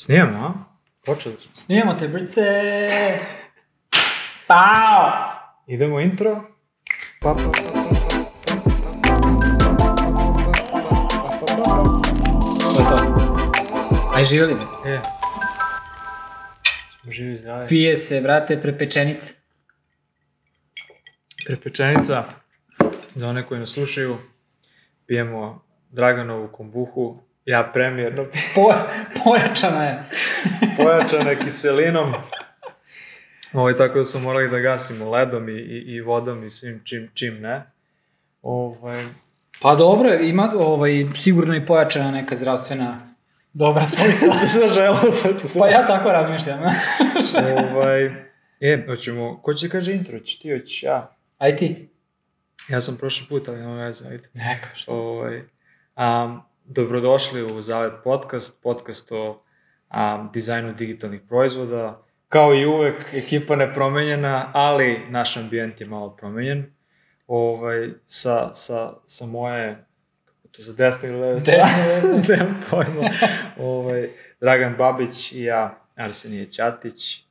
Snijemo, a? Počeli smo. Snijemo te, brce! Pao! Idemo intro. Pa, pa, pa, pa, To je to. Aj, živjeli me. pa. E. Smo živi zdravi. Pije se, vrate, prepečenice. Prepečenica. Za one koji nas slušaju, pijemo Draganovu kombuhu. Ja premijerno Po, pojačana je. pojačana kiselinom. Ovaj, tako da smo morali da gasimo ledom i, i, i vodom i svim čim, čim ne. Ovaj, Pa dobro, ima ovaj, sigurno i pojačana neka zdravstvena dobra svojstva. za želo pa ja tako razmišljam. ovaj, e, hoćemo, ko će kaže intro, će ti, hoćeš ja. Aj ti. Ja sam prošli put, ali nema veze, ajde. Neka, što? Ovaj, um, dobrodošli u Zavet podcast, podcast o um, dizajnu digitalnih proizvoda. Kao i uvek, ekipa nepromenjena, ali naš ambijent je malo promenjen. Ovaj, sa, sa, sa moje, kako to za desne ili leve strane? Desne, desne. Nemam pojma. ovaj, Dragan Babić i ja, Arsenije Ćatić.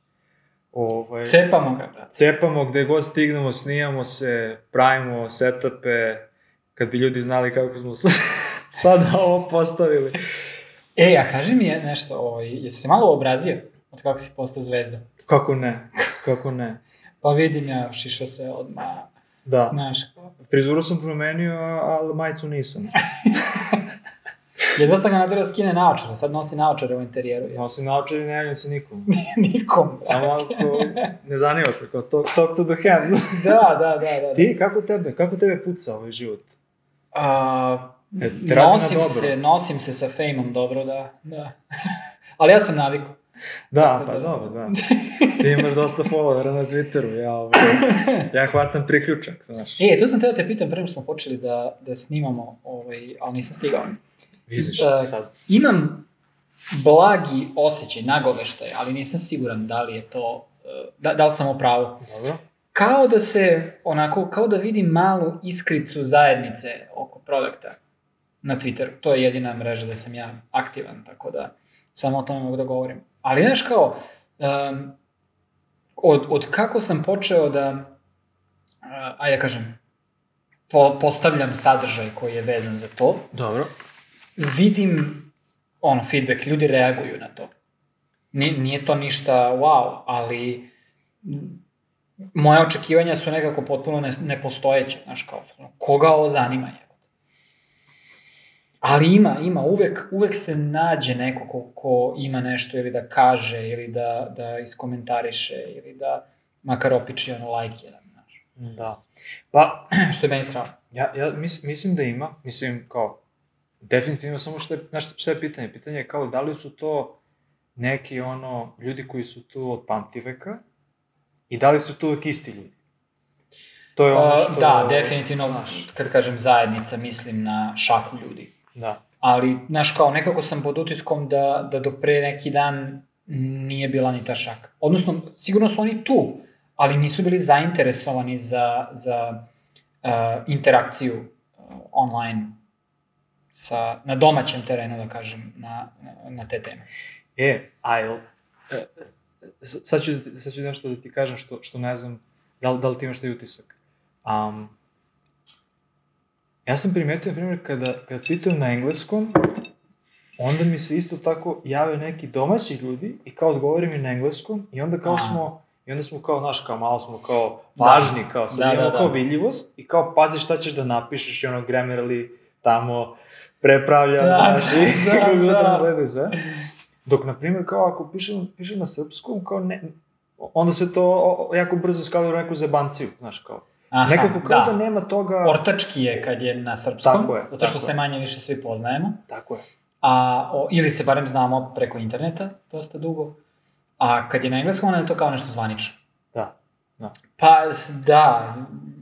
Ovaj, Cepamo ga, brate. cepamo gde god stignemo, snijamo se, pravimo setupe, kad bi ljudi znali kako smo sada ovo postavili. E, a kaži mi je nešto, ovaj, jesi se malo obrazio od kako si postao zvezda? Kako ne, kako ne. Pa vidim ja, šiša se odmah, Da, znaš, frizuru sam promenio, ali majicu nisam. jedva sam ga nadirao skine naočare, sad nosi naočare u interijeru. Ja. Nosim naočari, ne javljam se nikom. Nikom, brate. Samo ako ne zanimaš me, kao talk, talk to the hand. Da, da, da, da. Ti, kako tebe, kako tebe puca ovaj život? A, E, nosim se, nosim se sa fejmom dobro, da. da. Ali ja sam naviku. Da, Tako pa da- dobro, da. Ti imaš dosta followera na Twitteru, ja, ovaj, ja hvatam priključak, znaš. E, tu sam teo te pitam, prema smo počeli da, da snimamo, ovaj, ali nisam stigao. Vidiš, E, sad. Imam blagi osjećaj, nagoveštaj, ali nisam siguran da li je to, e, da, da li sam u pravu. Dobro. Kao da se, onako, kao da vidim malu iskricu zajednice oko produkta na Twitteru. To je jedina mreža da sam ja aktivan, tako da samo o tome mogu da govorim. Ali znaš kao, um, od, od kako sam počeo da, uh, ajde da kažem, po, postavljam sadržaj koji je vezan za to, Dobro. vidim ono, feedback, ljudi reaguju na to. Nije, nije to ništa wow, ali moje očekivanja su nekako potpuno ne, nepostojeće, znaš, kao, koga ovo zanima je. Ali ima, ima, uvek, uvek se nađe neko ko, ko ima nešto ili da kaže, ili da, da iskomentariše, ili da makar opiči ono like jedan, znaš. Da. Pa, Što je meni strano. ja, ja mis, mislim da ima, mislim kao, definitivno samo što je, znaš šta je pitanje? Pitanje je kao da li su to neki ono, ljudi koji su tu od pamtiveka i da li su tu uvek isti ljudi? To je ono što... Da, definitivno, kad kažem zajednica, mislim na šaku ljudi. Da. Ali, znaš, kao, nekako sam pod utiskom da, da do pre neki dan nije bila ni ta šaka. Odnosno, sigurno su oni tu, ali nisu bili zainteresovani za, za uh, interakciju uh, online sa, na domaćem terenu, da kažem, na, na, na te teme. E, a jel, e, sad ću, da sad ću nešto da ti kažem što, što ne znam, da li, da li ti imaš taj utisak. Um, ja sam primetio, na primjer, kada, kada tweetujem na engleskom, onda mi se isto tako jave neki domaći ljudi i kao odgovori mi na engleskom i onda kao A. smo, i onda smo kao, znaš, kao malo smo kao važni, kao sad Da, imamo da, da. kao vidljivost i kao pazi šta ćeš da napišeš i ono Grammarly tamo prepravlja, Da, znaš, i da, Google da. Translate i sve. Dok, na primjer, kao ako pišem, pišem na srpskom, kao ne, onda se to jako brzo skalira u neku zebanciju, znaš, kao. Aha, Nekako kao da. nema toga... Ortački je kad je na srpskom, Tako je, zato što tako se je. manje više svi poznajemo. Tako je. A, o, ili se barem znamo preko interneta dosta dugo. A kad je na engleskom, onda je to kao nešto zvanično. Da. Da. Pa, da,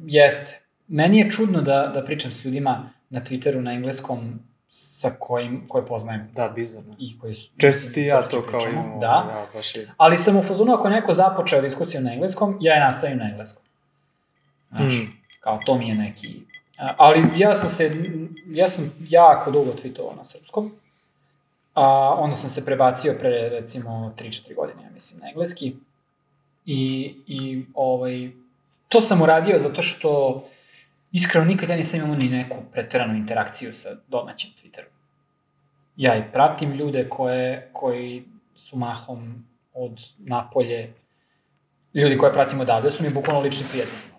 jeste. Meni je čudno da, da pričam s ljudima na Twitteru na engleskom sa kojim, koje poznajem Da, bizarno. i koji su... Često ti ja to kao imamo. Da, Ja, baš je. ali sam u fazonu ako neko započeo diskusiju na engleskom, ja je nastavim na engleskom. Znaš, Mm. kao to mi je neki... Ali ja sam se, ja sam jako dugo tweetovao na srpskom, a onda sam se prebacio pre recimo 3-4 godine, ja mislim, na engleski. I, i ovaj, to sam uradio zato što iskreno nikad ja nisam imao ni neku preteranu interakciju sa domaćim Twitterom. Ja i pratim ljude koje, koji su mahom od napolje, ljudi koje pratim odavde su mi bukvalno lični prijatelji.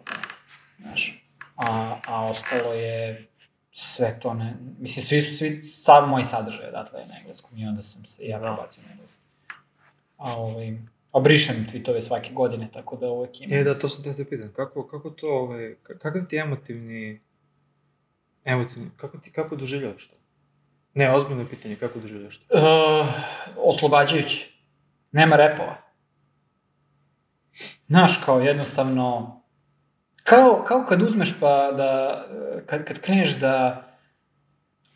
Znaš, a, a ostalo je sve to ne... Mislim, svi su, svi, sav moj sadržaj odatle je na engleskom i onda sam se ja prebacio na engleskom. A ovaj, obrišem tweetove svake godine, tako da uvek imam. E, da, to sam da te pitam. Kako, kako to, ovaj, kakav ti emotivni, emotivni, kako ti, kako doživljavaš to? Ne, ozbiljno je pitanje, kako doživljavaš to? Uh, oslobađajući. Nema repova. Znaš, kao jednostavno, kao, kao kad uzmeš pa da, kad, kad kreneš da,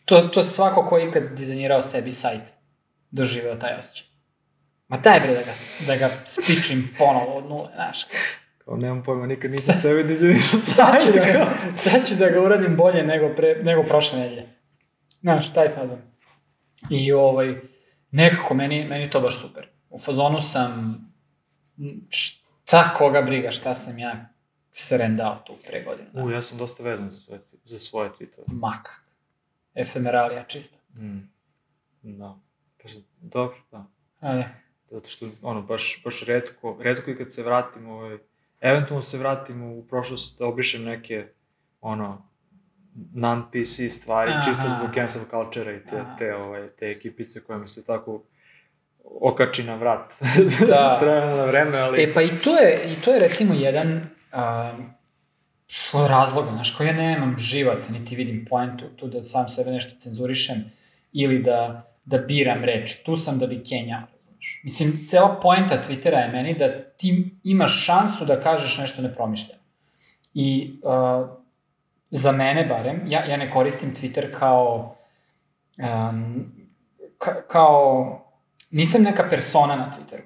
to, to svako ko je ikad dizajnirao sebi sajt, doživeo taj osjećaj. Ma daj bre da ga, da ga spičim ponovo od nule, znaš. Kao, nemam pojma, nikad nisam sebi dizajnirao Sad ću, sajt. da ga, sad ću da ga uradim bolje nego, pre, nego prošle nedelje. Znaš, taj fazon. I ovaj, nekako meni, meni to baš super. U fazonu sam, šta koga briga, šta sam ja srendao tu pre godinu. U, ja sam dosta vezan za svoje, za svoje tweetove. Maka. Efemeralija čista. Mm. Da. Baš, dobro, da. Ale, Zato što, ono, baš, baš redko, redko i kad se vratim, ovaj, eventualno se vratim u prošlost da obrišem neke, ono, non-PC stvari, Aha. čisto zbog cancel culture i te, Aha. te, ovaj, te ekipice koje mi se tako okači na vrat Da. s vremena na vreme, ali... E pa i to je, i to je recimo jedan um, razlog, znaš, koji ja nemam živaca, niti vidim poentu tu da sam sebe nešto cenzurišem ili da, da biram reči. Tu sam da bi razumeš. Mislim, cela poenta Twittera je meni da ti imaš šansu da kažeš nešto nepromišljeno. I uh, za mene barem, ja, ja ne koristim Twitter kao um, ka, kao nisam neka persona na Twitteru.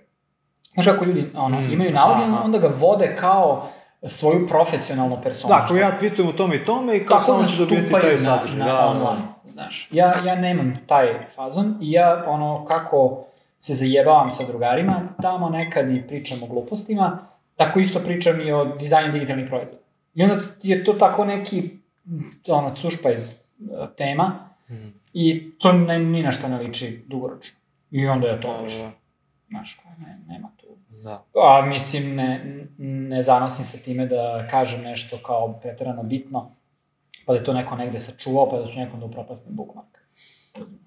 Znaš kako ljudi ono, Mm, imaju naloge, aha. onda ga vode kao svoju profesionalnu personu. Da, ako ja tweetujem o tome i tome i kao samo ću dobijeti taj na, sadržaj. na da, da, online, da. znaš. Ja, ja nemam taj fazon i ja, ono, kako se zajebavam sa drugarima, tamo nekad i pričam o glupostima, tako isto pričam i o dizajnu digitalnih proizvoda. I onda je to tako neki, ono, cušpa iz uh, tema Mhm. i to ne, ni na što ne liči dugoročno. I onda ja to Da, da, Znaš, kao, ne, nema. Da. A mislim, ne, ne zanosim se time da kažem nešto kao preterano bitno, pa da je to neko negde sačuvao, pa da ću nekom da upropastim bookmark.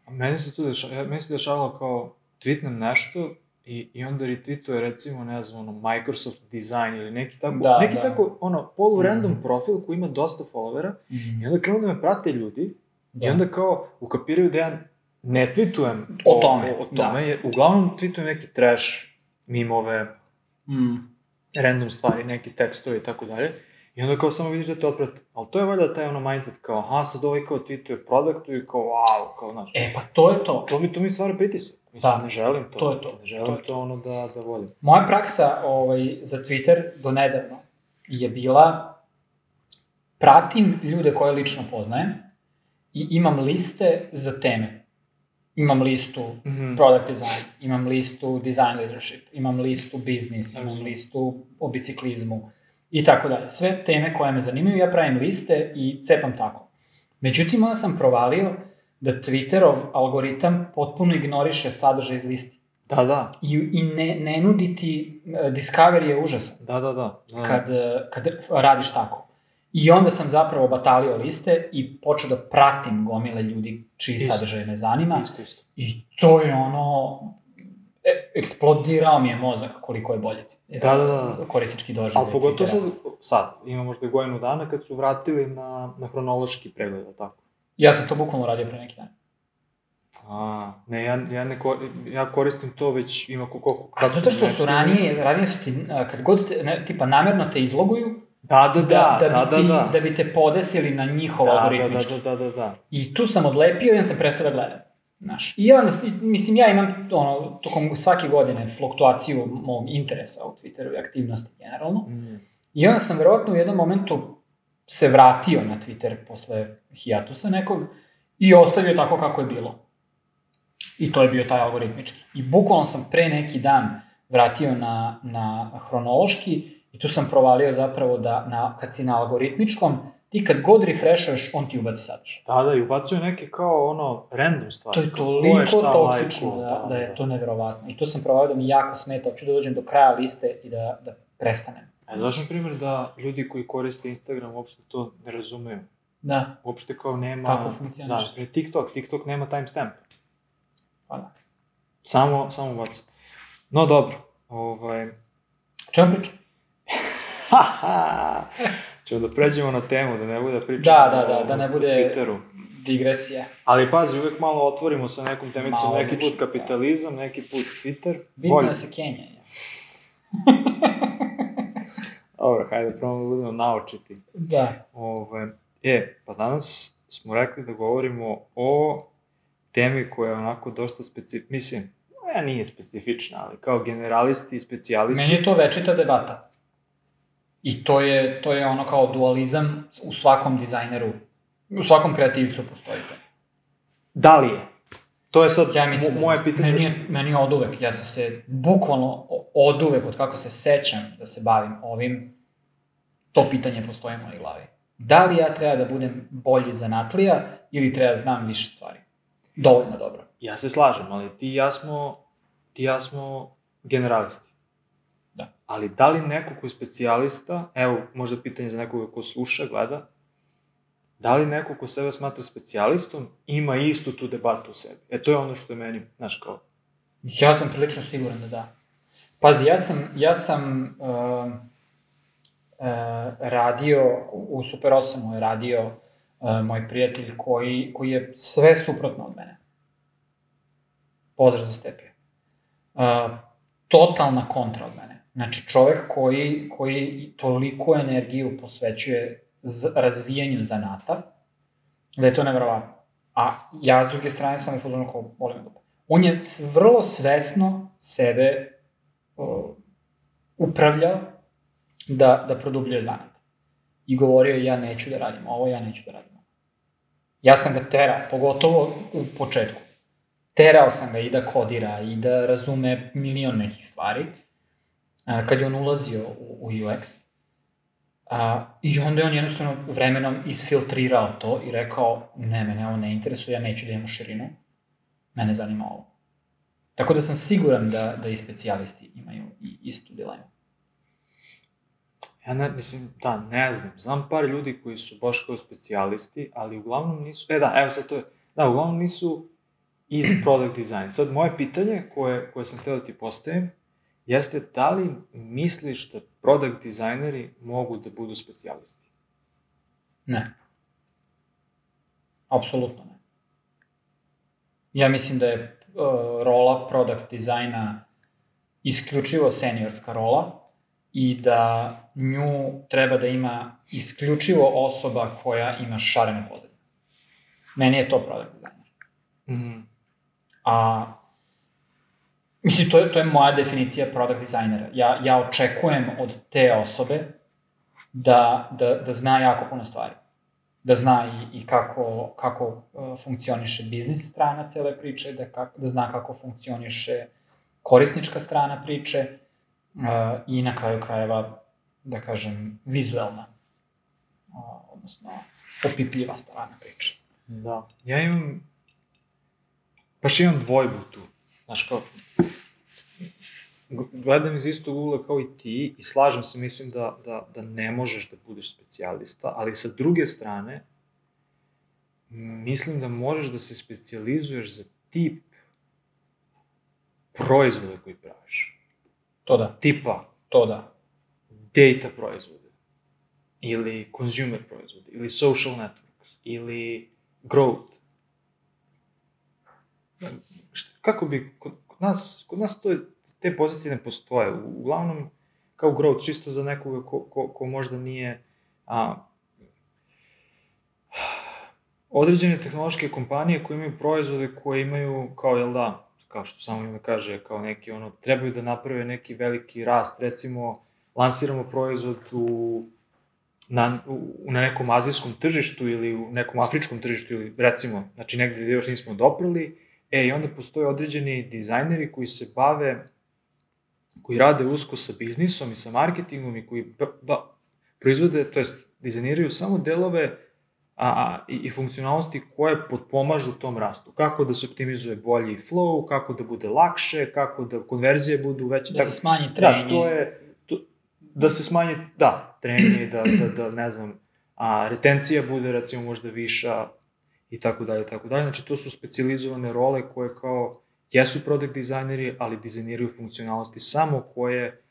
A Meni se tu dešava, ja, meni se dešavalo kao tweetnem nešto i, i onda retweetuje recimo, ne znam, ono, Microsoft Design ili neki tako, Da, neki da. tako, ono, polu-random Mhm. profil koji ima dosta followera Mm. i onda krenu da me prate ljudi Da. i onda kao ukapiraju da ja ne tweetujem O tome, o, o da. tome jer uglavnom tweetujem neki trash, mimove, Mm. random stvari, neki tekstovi i tako dalje. I onda kao samo vidiš da te otprate. Ali to je valjda taj ono mindset kao, aha, sad ovaj kao tweetuje produktu i kao, wow, kao, znaš. E, pa to je to. To mi, to mi stvara pritisak. Mislim, Da. ne želim to. To je to. Ne želim To to, to. ono da, da vodim. Moja praksa ovaj, za Twitter do nedavno je bila pratim ljude koje lično poznajem i imam liste za teme. Imam listu Mhm. product design, imam listu design leadership, imam listu business, imam Razumem. listu o biciklizmu i tako dalje. Sve teme koje me zanimaju, ja pravim liste i cepam tako. Međutim, onda sam provalio da Twitterov algoritam potpuno ignoriše sadržaj iz listi. Da, da. I, i ne, ne nudi ti, e, Discovery je užasan Da, da, da. da. kad, e, kad radiš tako. I onda sam zapravo batalio liste i počeo da pratim gomile ljudi čiji Isto. sadržaj me zanima. Isto, isto. I to je ono... E, eksplodirao mi je mozak koliko je bolje. Da, da, da. Korisnički doživljaj. Ali pogotovo sad, sad, ima možda i godinu dana kad su vratili na, na hronološki pregled, ali tako? Ja sam to bukvalno radio pre neki dan. A, ne, ja, ja, ne kor, ja koristim to već ima ko- koliko... A zato što su ranije, ranije su ti, kad god te, ne, tipa namerno te izloguju, Da, da, da, da, da, bi da, ti, da. da bi te podesili na njihov Da, da, algoritmički. da, da, da, da. I tu sam odlepio i onda sam prestao da gledam. Znaš, i onda, mislim, ja imam, ono, tokom svake godine fluktuaciju mog interesa u Twitteru i aktivnosti generalno. Mm. I onda sam verovatno u jednom momentu se vratio na Twitter posle hijatusa nekog i ostavio tako kako je bilo. I to je bio taj algoritmički. I bukvalno sam pre neki dan vratio na, na hronološki i tu sam provalio zapravo da na, kad si na algoritmičkom, ti kad god refreshuješ, on ti ubaci sadržaj. Da, da, i ubacuju neke kao ono random stvari. To je toliko šta toksično lajkuo, da, da je to neverovatno. I to sam provalio da mi jako smeta, hoću da dođem do kraja liste i da, da prestanem. E, znaš na primjer da ljudi koji koriste Instagram uopšte to ne razumeju. Da, Uopšte kao nema... Kako funkcioniše. Da, TikTok, TikTok nema timestamp. pa da. Samo, samo bacu. No dobro, ovaj... Čemu pričam? Haha! Ćemo da pređemo na temu, da ne bude pričamo Da, da, da, da ne bude- Twitteru. Digresija. Ali pazi, uvek malo otvorimo sa nekom temicom, neki put da. kapitalizam, neki put Twitter. Bitno je se Kenja. Ja. Dobro, hajde, probamo da budemo naočiti. Da. Ove, e, pa danas smo rekli da govorimo o temi koja je onako dosta specifična, mislim, ja nije specifična, ali kao generalisti i specijalisti. Meni je to večita debata. I to je, to je ono kao dualizam u svakom dizajneru, u svakom kreativcu postoji to. Da li je? To je sad Ja mislim mo- da moje pitanje. Meni je, meni je od uvek. Ja sam se bukvalno od uvek, od kako se sećam da se bavim ovim, to pitanje postoji u mojoj glavi. Da li ja treba da budem bolji zanatlija ili treba da znam više stvari? Dovoljno dobro. Ja se slažem, ali ti i ja smo, ti i ja smo generalisti. Ali da li neko ko je specijalista, evo, možda pitanje za nekoga ko sluša, gleda, da li neko ko sebe smatra specijalistom ima istu tu debatu u sebi? E, to je ono što je meni, znaš, kao, Ja sam prilično siguran da da. Pazi, ja sam, ja sam uh, uh, radio, u Super 8 je radio uh, moj prijatelj koji, koji je sve suprotno od mene. Pozdrav za Stepija. Uh, totalna kontra od mene. Znači, čovek koji, koji toliko energiju posvećuje z, razvijanju zanata, da je to nevjerovatno. A ja, s druge strane, sam u fazonu kao, volim da on je vrlo svesno sebe uh, upravljao da, da produbljuje zanat. I govorio ja neću da radim ovo, ja neću da radim ovo. Ja sam ga terao, pogotovo u početku. Terao sam ga i da kodira i da razume milion nekih stvari. A, kad je on ulazio u, u UX. A, I onda je on jednostavno vremenom isfiltrirao to i rekao, ne, mene ovo ne interesuje, ja neću da imam širinu, mene zanima ovo. Tako da sam siguran da, da i specijalisti imaju i istu dilemu. ja ne, mislim, da, ne znam, znam par ljudi koji su baš kao specijalisti, ali uglavnom nisu, e da, evo sad to je, da, uglavnom nisu iz product design. Sad, moje pitanje koje, koje sam htio da ti postavim, jeste da li misliš da product dizajneri mogu da budu specijalisti? Ne. Apsolutno ne. Ja mislim da je uh, rola product dizajna isključivo seniorska rola i da nju treba da ima isključivo osoba koja ima šarenu pozadinu. Meni je to product dizajner. Mhm. A, mislim, to je, to je moja definicija product dizajnera. Ja, ja očekujem od te osobe da, da, da zna jako puno stvari. Da zna i, i kako, kako uh, funkcioniše biznis strana cele priče, da, kako, da zna kako funkcioniše korisnička strana priče uh, i na kraju krajeva, da kažem, vizuelna, uh, odnosno opipljiva strana priče. Da. Ja imam, baš imam dvojbu tu. Znaš, kao, gledam iz istog ugla kao i ti i slažem se, mislim da, da, da ne možeš da budeš specijalista, ali sa druge strane, mislim da možeš da se specijalizuješ za tip proizvoda koji praviš. To da, Tipa to da. data proizvode, ili consumer proizvode, ili social networks, ili growth. Šta, kako bi, kod, kod nas, kod nas to je, te pozicije ne postoje. Uglavnom, kao growth, čisto za nekoga ko, ko, ko možda nije a, određene tehnološke kompanije koje imaju proizvode koje imaju, kao, jel da, kao što samo ime kaže, kao neki, ono, trebaju da naprave neki veliki rast, recimo, lansiramo proizvod u, na, u, na nekom azijskom tržištu ili u nekom afričkom tržištu ili recimo, znači negde gde još nismo doprli, E, i onda postoje određeni dizajneri koji se bave, koji rade usko sa biznisom i sa marketingom i koji ba, proizvode, to jest dizajniraju samo delove a, a, i, i funkcionalnosti koje potpomažu tom rastu. Kako da se optimizuje bolji flow, kako da bude lakše, kako da konverzije budu veće. Da se smanji trenje. Da, to je, to, da se smanji, da, trenje, da, da, da, ne znam, a retencija bude recimo možda viša i tako dalje, tako dalje. Znači, to su specializovane role koje kao jesu product dizajneri, ali dizajniraju funkcionalnosti samo koje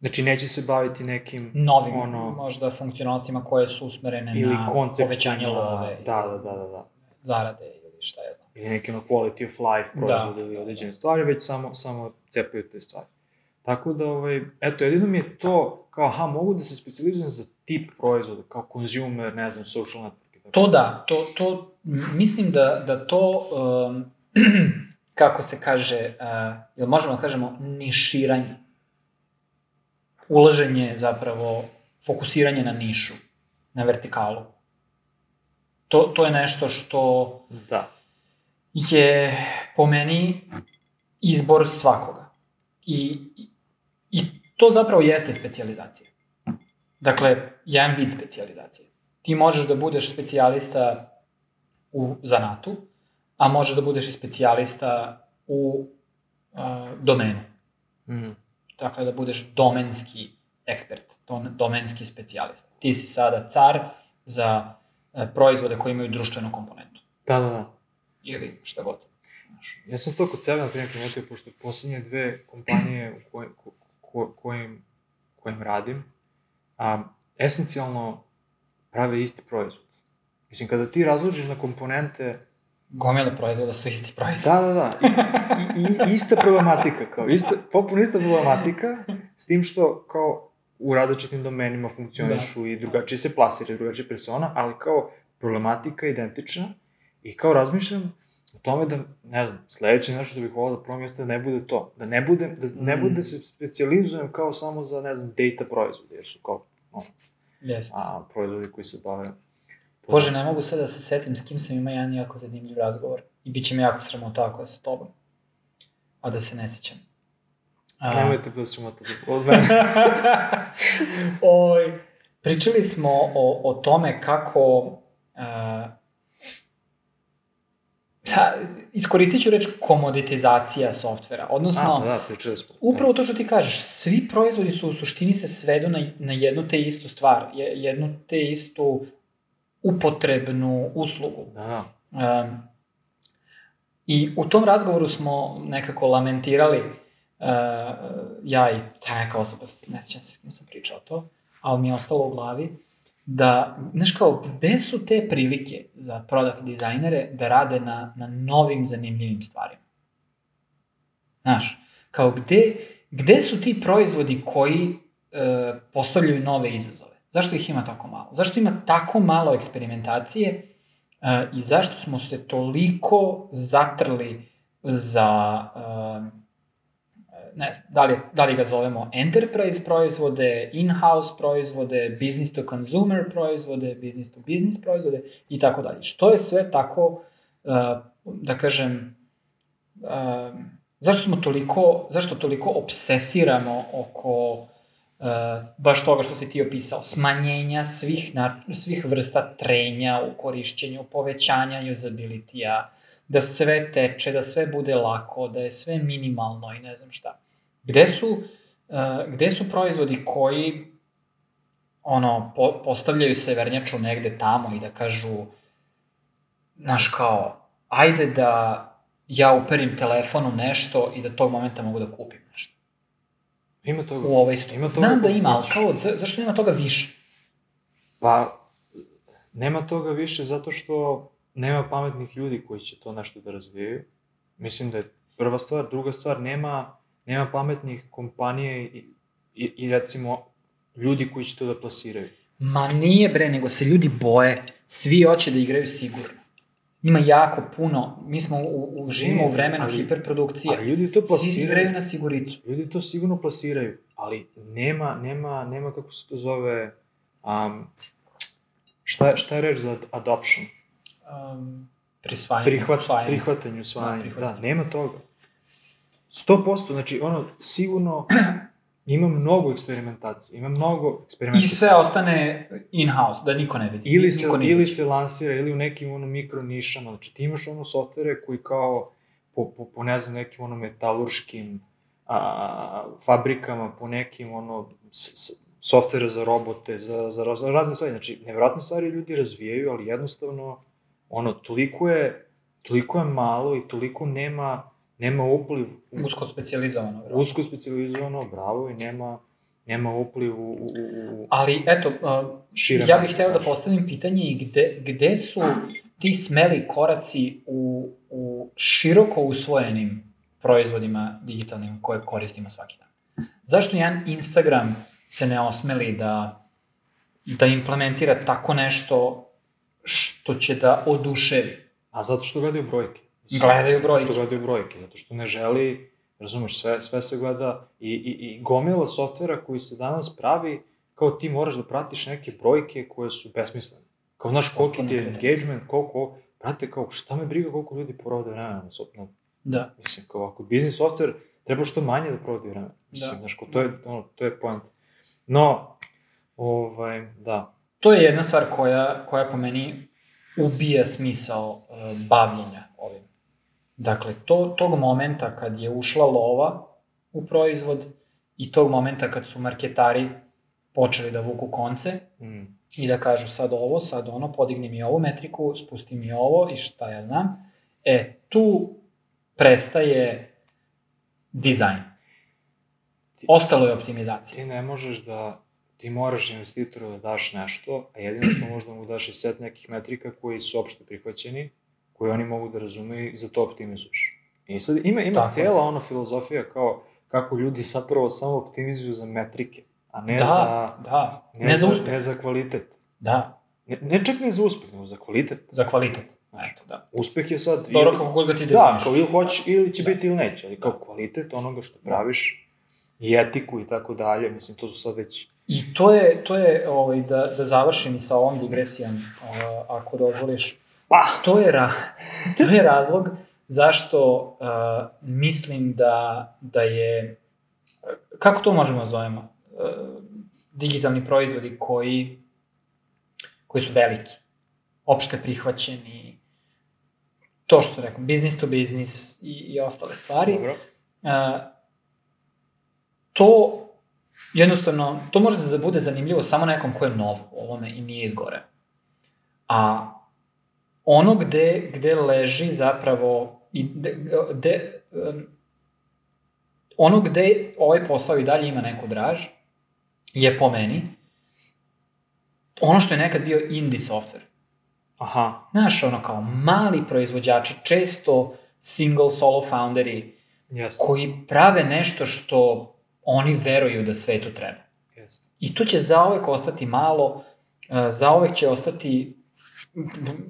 Znači, neće se baviti nekim... Novim, ono, možda, funkcionalnostima koje su usmerene ili na koncept, povećanje love. Da, da, da, da, da. Zarade ili šta ja znam. Ili neki ono quality of life proizvod da. ili određene stvari, već samo, samo cepaju te stvari. Tako da, ovaj, eto, jedino mi je to, kao, aha, mogu da se specializujem za tip proizvoda, kao consumer, ne znam, social network. Tako. To da, to, to, mislim da, da to, um, kako se kaže, uh, ili možemo da kažemo, niširanje ulaženje zapravo, fokusiranje na nišu, na vertikalu. To, to je nešto što da. je po meni izbor svakoga. I, I to zapravo jeste specializacija. Dakle, jedan vid specializacije. Ti možeš da budeš specijalista u zanatu, a možeš da budeš i specijalista u uh, domenu. Mm dakle da budeš domenski ekspert, domenski specijalista. Ti si sada car za e, proizvode koji imaju društvenu komponentu. Da, da, da. Ili šta god. Ja sam to kod sebe, na primjer, primetio, pošto poslednje dve kompanije u koj, ko, ko, kojim, kojim radim, a, esencijalno prave isti proizvod. Mislim, kada ti razložiš na komponente gomile proizvoda su isti proizvod. Da, da, da. I, i, ista problematika, kao, ista, popuno ista problematika, s tim što, kao, u različitim domenima funkcionišu da. i drugačije se plasiraju, drugačije persona, ali kao problematika je identična i kao razmišljam o tome da, ne znam, sledeće nešto što bih volao da promijem jeste da ne bude to. Da ne bude, da ne mm. bude da se specializujem kao samo za, ne znam, data proizvode, jer su kao, ono, Jest. a, proizvodi koji se bave Bože, ne mogu sad da se setim s kim sam imao jedan jako zanimljiv razgovor. I bit će mi jako sramota ako je sa tobom. A da se ne sećam. A... Nemojte bilo sramota od mene. Oj, pričali smo o, o tome kako uh, da, iskoristit ću reč komoditizacija softvera, odnosno... A, da, pričali smo. Upravo to što ti kažeš, svi proizvodi su u suštini se svedu na, na jednu te istu stvar, jednu te istu upotrebnu uslugu. Da. Um, I u tom razgovoru smo nekako lamentirali, uh, ja i ta neka osoba, ne sjećam se s kim sam pričao to, ali mi je ostalo u glavi, da, znaš kao, gde su te prilike za product dizajnere da rade na, na novim zanimljivim stvarima? Znaš, kao gde, gde su ti proizvodi koji uh, postavljaju nove izazove? Zašto ih ima tako malo? Zašto ima tako malo eksperimentacije uh, i zašto smo se toliko zatrli za, uh, ne znam, da li, da li ga zovemo enterprise proizvode, in-house proizvode, business to consumer proizvode, business to business proizvode i tako dalje. Što je sve tako, uh, da kažem, uh, zašto smo toliko, zašto toliko obsesiramo oko Uh, baš toga što si ti opisao, smanjenja svih, na, svih vrsta trenja u korišćenju, povećanja usability-a, da sve teče, da sve bude lako, da je sve minimalno i ne znam šta. Gde su, uh, gde su proizvodi koji ono, po, postavljaju severnjaču negde tamo i da kažu, znaš kao, ajde da ja uperim telefonu nešto i da tog momenta mogu da kupim nešto. Ima toga. U ovoj stu. Ima toga Znam da ima, ali kao, za, zašto nema toga više? Pa, nema toga više zato što nema pametnih ljudi koji će to nešto da razvijaju. Mislim da je prva stvar. Druga stvar, nema, nema pametnih kompanije i, i, i recimo ljudi koji će to da plasiraju. Ma nije bre, nego se ljudi boje. Svi hoće da igraju sigurno. Ima jako puno, mi smo u, u živimo u vremenu ali, hiperprodukcije. Ali ljudi to plasiraju. Svi igraju na siguricu. Ljudi to sigurno plasiraju, ali nema, nema, nema kako se to zove, um, šta, šta je reč za adoption? Um, prisvajanju, prihvat, usvajanju. prihvatanju, usvajanju. Da, Da, prihvatanju. nema toga. 100%, znači ono, sigurno ima mnogo eksperimentacije, ima mnogo I eksperimentacije. sve ostane in-house, da niko ne vidi. Ili se, niko ne ili se lansira, ili u nekim ono mikro nišama, znači ti imaš ono softvere koji kao po, po, po ne znam, nekim ono metalurškim a, fabrikama, po nekim ono s, s, softvere za robote, za, za, raz- razne stvari, znači nevjerojatne stvari ljudi razvijaju, ali jednostavno ono, toliko je, toliko je malo i toliko nema, nema upliv u, Usko specializovano. verovatno. usko specializovano, bravo, i nema, nema upliv u, u, u, Ali, eto, uh, šire ja bih hteo da postavim pitanje i gde, gde su ti smeli koraci u, u široko usvojenim proizvodima digitalnim koje koristimo svaki dan. Zašto jedan Instagram se ne osmeli da, da implementira tako nešto što će da oduševi? A zato što gledaju brojke. Gledaju brojke. Zato što gledaju brojke, zato što ne želi, razumeš, sve, sve se gleda i, i, i gomila softvera koji se danas pravi, kao ti moraš da pratiš neke brojke koje su besmislene. Kao, znaš, koliki ti je engagement, koliko, brate, kao, šta me briga koliko ljudi provode vremena na softveru. Da. Mislim, kao, ako je biznis softver, treba što manje da provodi vremena. Mislim, Da. znaš, kao, to je, ono, to je point. No, ovaj, da, To je jedna stvar koja, koja po meni ubija smisao uh, bavljenja ovim. Dakle, to, tog momenta kad je ušla lova u proizvod i tog momenta kad su marketari počeli da vuku konce mm, i da kažu sad ovo, sad ono, podigni mi ovu metriku, spusti mi ovo i šta ja znam, e, tu prestaje dizajn. Ostalo je optimizacija. ti ne možeš da, ti moraš investitoru da daš nešto, a jedino što možda mu daš je set nekih metrika koji su opšte prihvaćeni, koji oni mogu da razumeju i za to optimizuješ. I sad ima, ima Tako je. cijela ona filozofija kao kako ljudi zapravo samo optimizuju za metrike, a ne da, za... da, ne, za uspeh. Ne za kvalitet. Da, Ne, ne čak ni za uspeh, nego za kvalitet. za kvalitet. Eto, da. Uspeh je sad... Dobro, kako god ga ti Da, definiš. kao ili hoće, ili će Da. biti ili neće, ali kao kvalitet onoga što praviš i etiku i tako dalje, mislim, to su sad već... I to je, to je ovaj, da, da završim i sa ovom digresijom, uh, ako dozvoliš. Pa! To je, ra, to je razlog zašto uh, mislim da, da je, kako to možemo da zovemo, uh, digitalni proizvodi koji, koji su veliki, opšte prihvaćeni, to što sam rekao, business to business i, i ostale stvari. Dobro. Uh, to jednostavno, to može da bude zanimljivo samo nekom ko je nov u ovome i nije izgore. A ono gde, gde leži zapravo i gde, gde, um, ono gde ovaj posao i dalje ima neku draž je po meni ono što je nekad bio indie software. Aha, Znaš, ono kao mali proizvođači, često single solo founderi, jeste, koji prave nešto što oni veruju da svetu treba. jeste. I to će zaovek ostati malo, e, zaovek će ostati,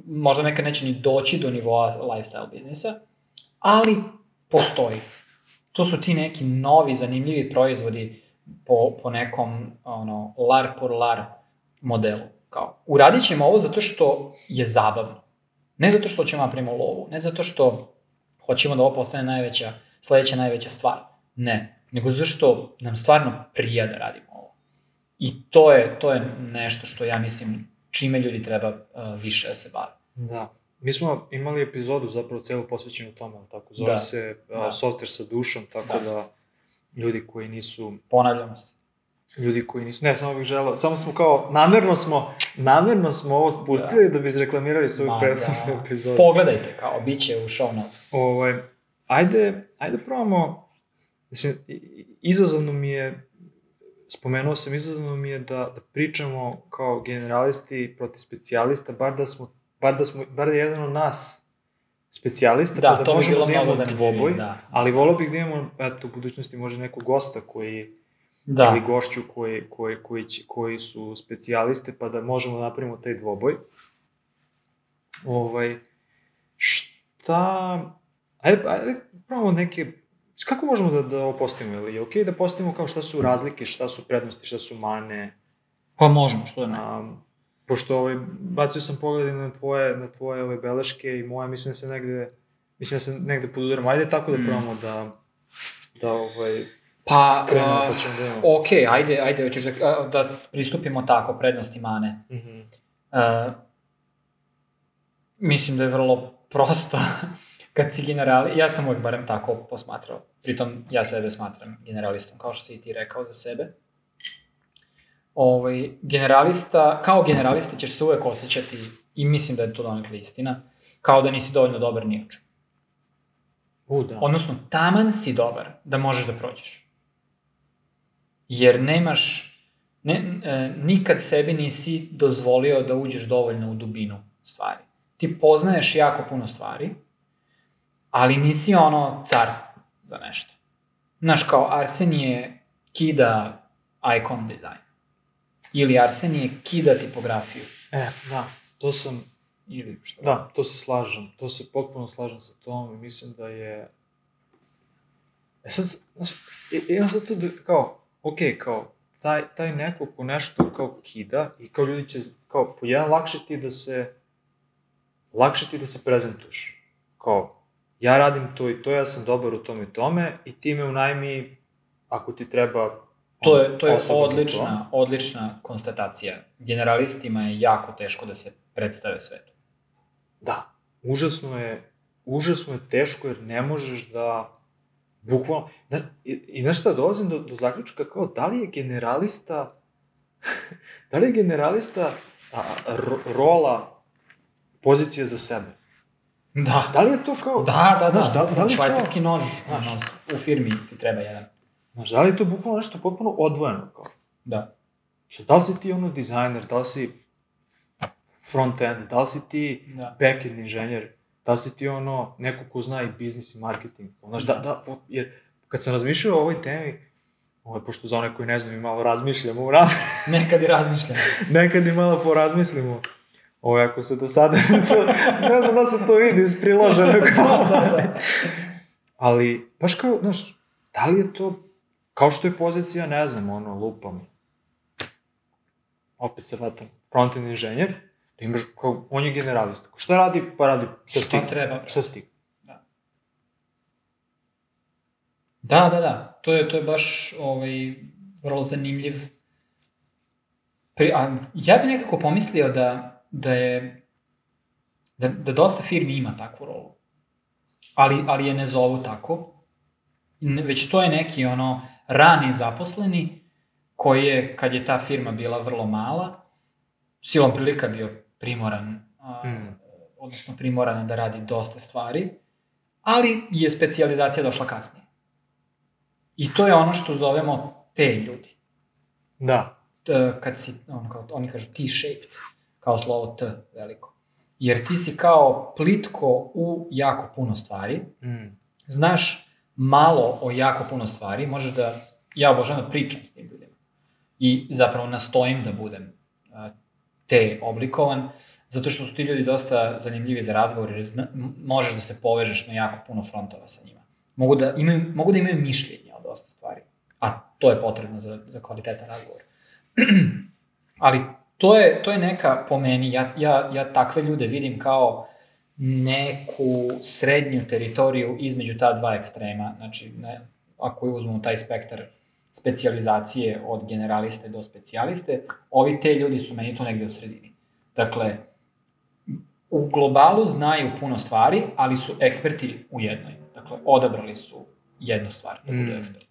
možda nekad neće ni doći do nivoa lifestyle biznisa, ali postoji. To su ti neki novi, zanimljivi proizvodi po, po nekom ono, lar por lar modelu. Kao, uradit ćemo ovo zato što je zabavno. Ne zato što ćemo napravimo lovu, ne zato što hoćemo da ovo postane najveća, sledeća najveća stvar. Ne, nego zašto nam stvarno prija da radimo ovo. I to je, to je nešto što ja mislim čime ljudi treba uh, više da se bave. Da. Mi smo imali epizodu zapravo celu posvećenu tome, ali tako zove Da. se a, Da. software sa dušom, tako da. Da. ljudi koji nisu Ponavljamo se. ljudi koji nisu, ne, samo bih želao, samo smo kao, namerno smo, namerno smo ovo spustili da, da bi izreklamirali svoju prethodnu da. epizodu. Pogledajte, kao, bit će u show notes. Ovaj, ajde, ajde probamo, mislim, i- i- izazovno mi je, spomenuo sam, izazovno mi je da, da pričamo kao generalisti protiv specijalista, bar da smo, bar da smo, bar da je jedan od nas specijalista, Da, pa da možemo da imamo dvoboj, Da. ali volao bih da imamo, eto, u budućnosti može nekog gosta koji, Da. ili gošću koji, koji, koji, će, koji su specijaliste, pa da možemo da napravimo taj dvoboj. Ovaj, šta... Ajde, ajde probamo neke... Kako možemo da, da ovo postavimo? Je li je okej da postavimo kao šta su razlike, šta su prednosti, šta su mane? Pa možemo, što da ne. Um, pošto ovaj, bacio sam pogled na tvoje, na tvoje ove beleške i moja, mislim da se negde, mislim da se negde podudaram. Ajde tako da Mm. probamo da, da ovaj, Pa, krenemo pa ćemo da imamo. ok, ajde, ajde, hoćeš da, da pristupimo tako, prednosti mane. Mhm. Uh, mislim da je vrlo prosto kad si generali, ja sam uvijek barem tako posmatrao, pritom ja sebe smatram generalistom, kao što si i ti rekao za sebe. Ovaj, generalista, kao generalista ćeš se uvek osjećati, i mislim da je to donekle istina, kao da nisi dovoljno dobar ni u čemu. U, da. Odnosno, taman si dobar da možeš da prođeš. Jer nemaš, ne, e, nikad sebi nisi dozvolio da uđeš dovoljno u dubinu stvari. Ti poznaješ jako puno stvari, ali nisi ono car za nešto. Znaš, kao Arsenije kida icon dizajn. Ili Arsenije kida tipografiju. E, da, to sam, Ili šta. da, to se slažem, to se potpuno slažem sa tom i mislim da je... E sad, znaš, imam sad tu da, kao, ok, kao, taj, taj neko ko nešto kao kida i kao ljudi će, kao, po jedan lakše ti da se, lakše ti da se prezentuješ. Kao, ja radim to i to, ja sam dobar u tome i tome i ti me unajmi ako ti treba To je, to je odlična, odlična konstatacija. Generalistima je jako teško da se predstave svetu. Da, užasno je, užasno je teško jer ne možeš da, bukvalno, na, i, i znaš šta, dolazim do, do zaključka kao da li je generalista, da li je generalista a, a, ro, rola pozicija za sebe? Da. Da li je to kao, Da, da, da. Znaš, da- da li Švajcarski nož. Znaš. Ono, u firmi ti treba jedan. znaš, da li je to bukvalno nešto potpuno odvojeno? Kao? Da. Što, da li si ti ono dizajner, da li si front-end, da li si ti Da. back-end inženjer, da li si ti ono, neko ko zna i biznis i marketing. Znaš, da, da, jer kad sam razmišljao o ovoj temi, ovaj, pošto za one koji ne znaju, mi malo razmišljamo, u raz, Nekad i razmišljam. nekad i malo porazmislimo. Ovo, ako se do sada, ne znam da se to vidi iz priloženog. Ali, baš kao, znaš, da li je to, kao što je pozicija, ne znam, ono, lupam, opet se vatam, front-end inženjer, da imaš, kao, on je generalista. Šta radi? Pa radi šta Šta stigne. treba? Šta stigne. Da, da, da. To je, to je baš ovaj, vrlo zanimljiv. Pri, a, ja bih nekako pomislio da, da je da, da dosta firmi ima takvu rolu. Ali, ali je ne zovu tako. Već to je neki ono rani zaposleni koji je, kad je ta firma bila vrlo mala, silom prilika bio primoran, a, Mm. odnosno primoran da radi dosta stvari, ali je specijalizacija došla kasnije. I to je ono što zovemo te ljudi. Da. T, kad si, on, kao, oni kažu T-shaped, kao slovo T veliko. Jer ti si kao plitko u jako puno stvari, Mm. znaš malo o jako puno stvari, možeš da, ja obožavam da pričam s tim ljudima. I zapravo nastojim da budem te oblikovan, zato što su ti ljudi dosta zanimljivi za razgovor, jer zna, možeš da se povežeš na jako puno frontova sa njima. Mogu da imaju, mogu da imaju mišljenje o dosta stvari, a to je potrebno za, za kvalitetan razgovor. Ali to je, to je neka, po meni, ja, ja, ja takve ljude vidim kao neku srednju teritoriju između ta dva ekstrema, znači ne, ako uzmemo taj spektar specijalizacije od generaliste do specijaliste, ovi te ljudi su meni tu negde u sredini. Dakle, u globalu znaju puno stvari, ali su eksperti u jednoj. Dakle, odabrali su jednu stvar da budu Mm. eksperti.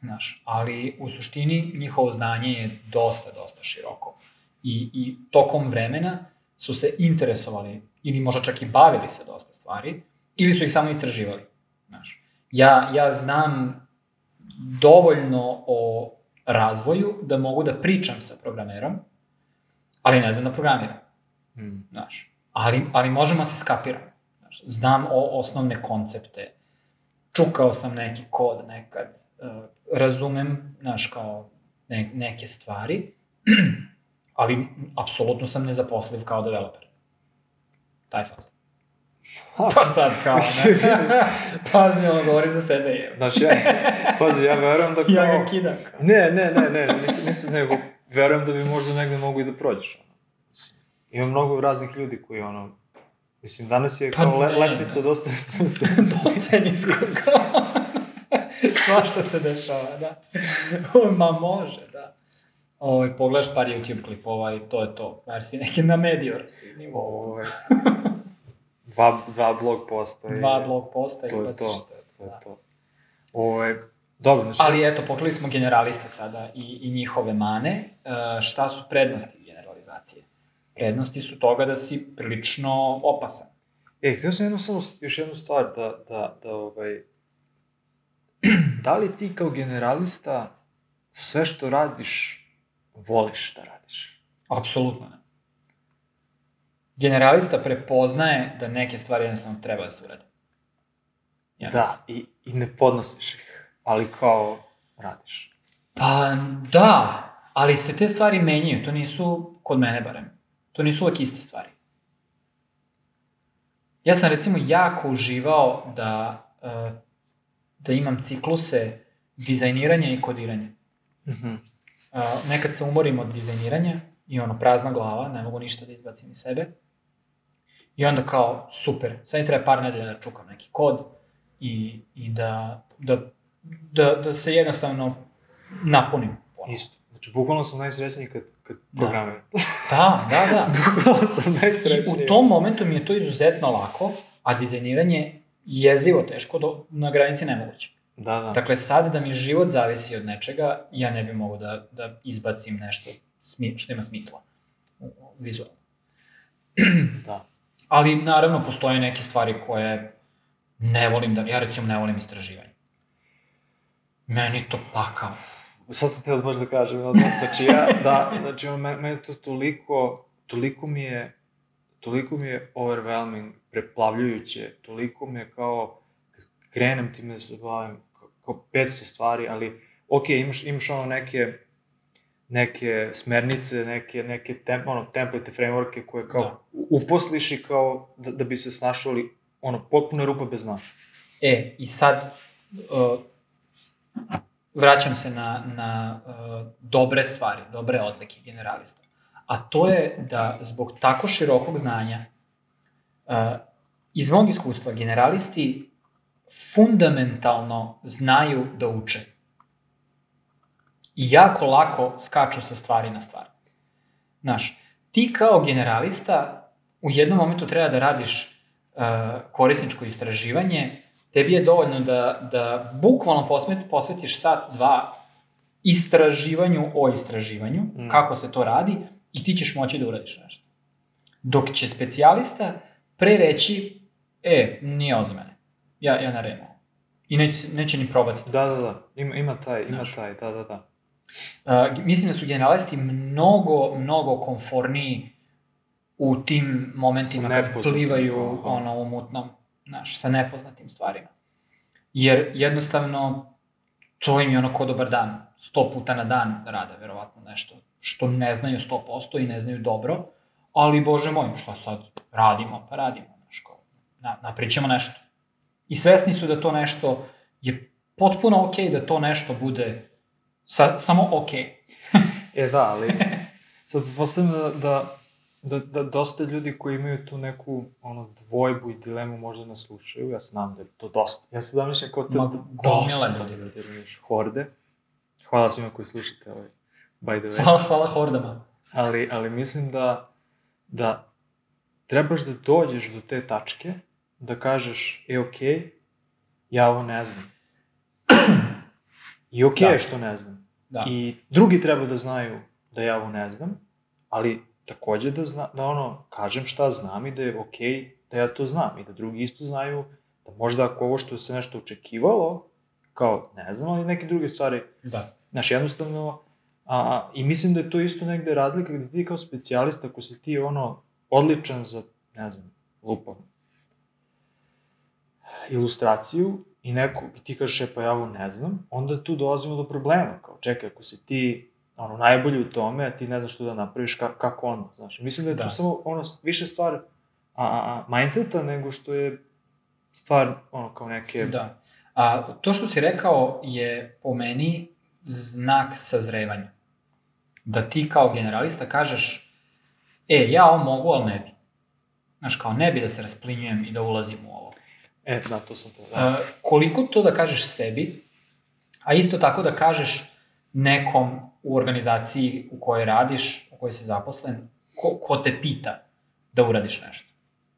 Znaš, ali u suštini njihovo znanje je dosta, dosta široko. I, I tokom vremena su se interesovali ili možda čak i bavili se dosta stvari, ili su ih samo istraživali. Znaš. Ja, ja znam dovoljno o razvoju da mogu da pričam sa programerom, ali ne znam da programiram. Mm. Znaš. Ali, ali možemo da se skapiramo. Znaš. Znam o osnovne koncepte. Čukao sam neki kod nekad. Razumem, znaš, kao ne, neke stvari, ali apsolutno sam nezaposliv kao developer. Taj fakt. Pa sad kao, ne. Pazi, ono govori za sebe je. Znaš, ja, pazi, ja verujem da kao... Ja ga kidam. kao. Ne, ne, ne, ne, nisam, nisam, nego verujem da bi možda negde mogu i da prođeš. ono. ima mnogo raznih ljudi koji, ono, mislim, danas je Pa kao le, ne. lestvica dosta, dosta, Dosta je nisko. Svašta se dešava, da. Ma može, da. Ovaj, pogledaš par YouTube klipova i to je to. Bar si neki na Mediors nivou. ovaj, dva, dva blog posta. i Dva blog posta i to je baciš to, to. je To je da. to. Ovaj, dobro, znači, Ali eto, pokrili smo generaliste sada i, i njihove mane. E, šta su prednosti generalizacije? Prednosti su toga da si prilično opasan. E, htio sam jednu samo, još jednu stvar da, da, da ovaj, da li ti kao generalista sve što radiš, voliš da radiš? Apsolutno ne. Generalista prepoznaje da neke stvari jednostavno treba da se urade. Da, i, i ne podnosiš ih, ali kao radiš. Pa da, ali se te stvari menjaju, to nisu, kod mene barem, to nisu uvek iste stvari. Ja sam recimo jako uživao da, uh, da imam cikluse dizajniranja i kodiranja. Mhm. Uh, nekad se umorim od dizajniranja i ono, prazna glava, ne mogu ništa da izbacim iz sebe. I onda kao, super, sad treba par nedelja da čukam neki kod i, i da, da, da, da se jednostavno napunim. ponovo. Isto. Znači, bukvalno sam najsrećniji kad, kad Da. programiram. Da, da, da. bukvalno sam I najsrećniji. u tom momentu mi je to izuzetno lako, a dizajniranje jezivo teško, do, na granici nemoguće. Da, da. Dakle, sad da mi život zavisi od nečega, ja ne bi mogao da, da izbacim nešto smi, što ima smisla vizualno. da. Ali, naravno, postoje neke stvari koje ne volim da... Ja, recimo, ne volim istraživanje. Meni to pakao. Sad sam teo baš da kažem, ja znam, znači ja, da, znači meni to toliko, toliko mi je, toliko mi je overwhelming, preplavljujuće, toliko mi je kao, kad krenem time da se bavim, kao, kao 500 stvari, ali, ok, imaš, imaš ono neke, neke smernice, neke, neke tem, ono, template, frameworke koje kao Da. uposliš i kao da, da bi se snašao, ali ono, potpuno rupa bez dna. E, i sad uh, vraćam se na, na uh, dobre stvari, dobre odlike generalista. A to je da zbog tako širokog znanja, uh, iz mog iskustva, generalisti fundamentalno znaju da uče. I jako lako skaču sa stvari na stvar. Znaš, ti kao generalista u jednom momentu treba da radiš uh, korisničko istraživanje, tebi je dovoljno da, da bukvalno posmet, posvetiš sat, dva istraživanju o istraživanju, mm. kako se to radi, i ti ćeš moći da uradiš nešto. Dok će specijalista pre reći, e, nije ovo za mene, ja, ja radim ovo. I neće, neće ni probati. Da, da, da, ima, ima taj, ima Znaš. taj, da, da, da. Uh, mislim da su generalisti mnogo, mnogo konforniji u tim momentima kad plivaju aha. ono, u mutnom, znaš, sa nepoznatim stvarima. Jer jednostavno to im je ono ko dobar dan. Sto puta na dan rade verovatno nešto što ne znaju 100% i ne znaju dobro, ali bože moj, šta sad radimo, pa radimo, znaš, kao, na, napričamo nešto. I svesni su da to nešto je potpuno okej okay da to nešto bude sa, samo okej. Okay. E da, ali sad postavljam da, da, da, da dosta ljudi koji imaju tu neku ono, dvojbu i dilemu možda nas slušaju, ja znam da je to dosta. Ja se zamišljam kao te Ma, dosta ljudi. razumiješ, horde. Hvala svima koji slušate ovaj, by the way. Hvala, hvala hordama. Ali, ali mislim da, da trebaš da dođeš do te tačke, da kažeš, e, okej, okay, ja ovo ne znam. I okej okay Da. što ne znam. Da. I drugi treba da znaju da ja ovo ne znam, ali takođe da, zna, da ono, kažem šta znam i da je okej okay da ja to znam i da drugi isto znaju da možda ako ovo što se nešto očekivalo, kao ne znam, ali neke druge stvari, Da. znaš, jednostavno, a, i mislim da je to isto negde razlika gde ti kao specijalista, ako si ti ono odličan za, ne znam, lupam, ilustraciju i neko, i ti kažeš, e, pa ja ovo ne znam, onda tu dolazimo do problema, kao, čekaj, ako si ti ono, najbolji u tome, a ti ne znaš što da napraviš, ka, kako onda, znaš. Mislim da je da. Da. to samo, ono, više stvar a, a, a, mindseta nego što je stvar, ono, kao neke... Da. A to što si rekao je po meni znak sazrevanja. Da ti kao generalista kažeš e, ja ovo mogu, ali ne bi. Znaš, kao ne bi da se rasplinjujem i da ulazim u ovo. E, da, to sam to. Da. Uh, koliko to da kažeš sebi, a isto tako da kažeš nekom u organizaciji u kojoj radiš, u kojoj si zaposlen, ko, ko te pita da uradiš nešto.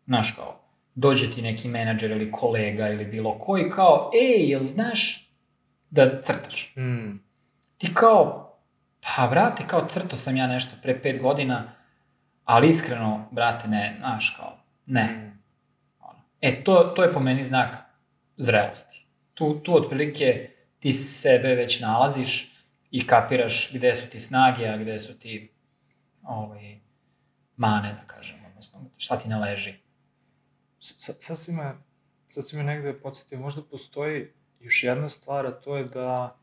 Znaš, kao, dođe ti neki menadžer ili kolega ili bilo koji kao, ej, jel znaš da crtaš? Mm. Ti kao, pa brate, kao crto sam ja nešto pre pet godina, ali iskreno, brate, ne, znaš, kao, ne. Mm. Ono. E, to, to je po meni znak zrelosti. Tu, tu otprilike ti sebe već nalaziš i kapiraš gde su ti snage, a gde su ti ovaj, mane, da kažem, odnosno šta ti ne leži. Sad, sad si me, sad si me negde podsjetio, možda postoji još jedna stvar, a to je da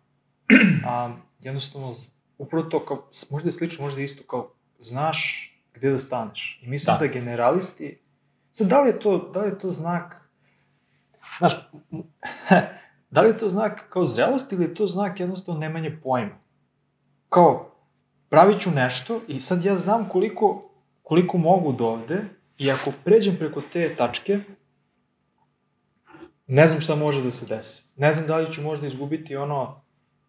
a, jednostavno, upravo to, kao, možda je slično, možda je isto, kao, znaš gde da staneš. I mislim da, Da. generalisti, sad, da li je to, da li je to znak, znaš, da li je to znak kao zrelost ili je to znak jednostavno nemanje pojma? Kao, pravit ću nešto i sad ja znam koliko, koliko mogu do ovde i ako pređem preko te tačke, ne znam šta može da se desi. Ne znam da li ću možda izgubiti ono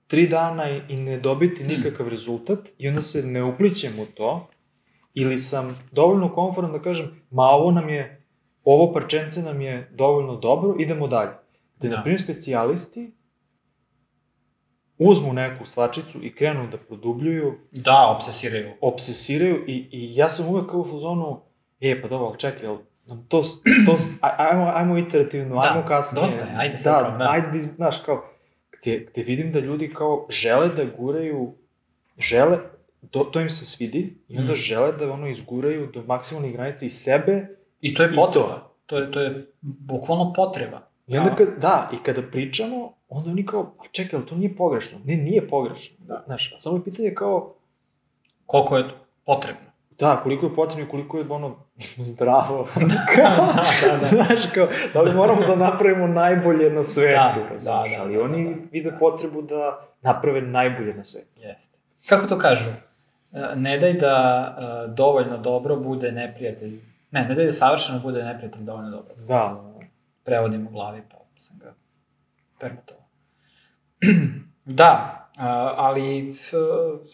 tri dana i, ne dobiti nikakav rezultat i onda se ne uplićem u to ili sam dovoljno konforan da kažem ma ovo nam je, ovo parčence nam je dovoljno dobro, idemo dalje. Gde, Da. na primjer, specijalisti uzmu neku svačicu i krenu da produbljuju, Da, obsesiraju. obsesiraju i, i ja sam uvek kao u fazonu, e, pa dobro, čekaj, nam to, to, aj- ajmo, ajmo iterativno, Da, ajmo kasnije. dosta je, ajde sad da, kao, da. ajde da, znaš, kao, gde, gde vidim da ljudi kao žele da guraju, žele, to, to im se svidi, i onda Mm. žele da ono izguraju do maksimalnih granica i sebe, I to je potreba. To je, to je bukvalno potreba. i onda kad, da, i kada pričamo, onda oni kao, a čekaj, ali to nije pogrešno. Ne, nije pogrešno. Da. Znaš, a samo je pitanje kao, Koliko je potrebno. Da, koliko je potrebno i koliko je ono zdravo. da, da, da. Znaš, kao, da li moramo da napravimo najbolje na svetu, Da, da, da, ali da, oni da, da. vide potrebu da naprave najbolje na svetu. Jeste. Kako to kažu? E, Ne daj da e, dovoljno dobro bude neprijatelj. Ne, ne daj da savršeno bude neprijatelj dovoljno dobro. Da, Prevodim u glavi, pa sam ga permutovao. da, ali,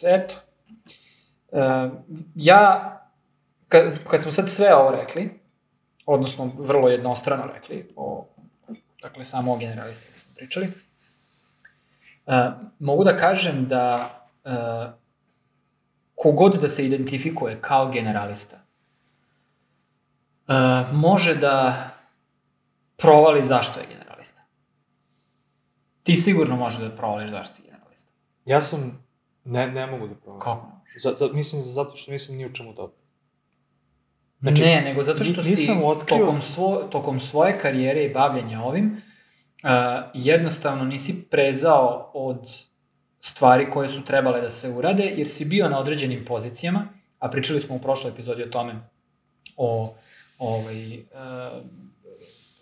eto, ja, kad, kad smo sad sve ovo rekli, odnosno vrlo jednostrano rekli, o, dakle samo o generalistima smo pričali, e, mogu da kažem da e, kogod da se identifikuje kao generalista, e, može da provali zašto je generalista. Ti sigurno možeš da provališ zašto si generalista. ja sam, ne, ne mogu da provam. Kako? Za, za, mislim, zato što nisam ni u čemu dobro. Znači, ne, nego zato što si otkrio- tokom, svo, tokom svoje karijere i bavljenja ovim, uh, jednostavno nisi prezao od stvari koje su trebale da se urade, jer si bio na određenim pozicijama, a pričali smo u prošloj epizodi o tome, o ovaj, uh,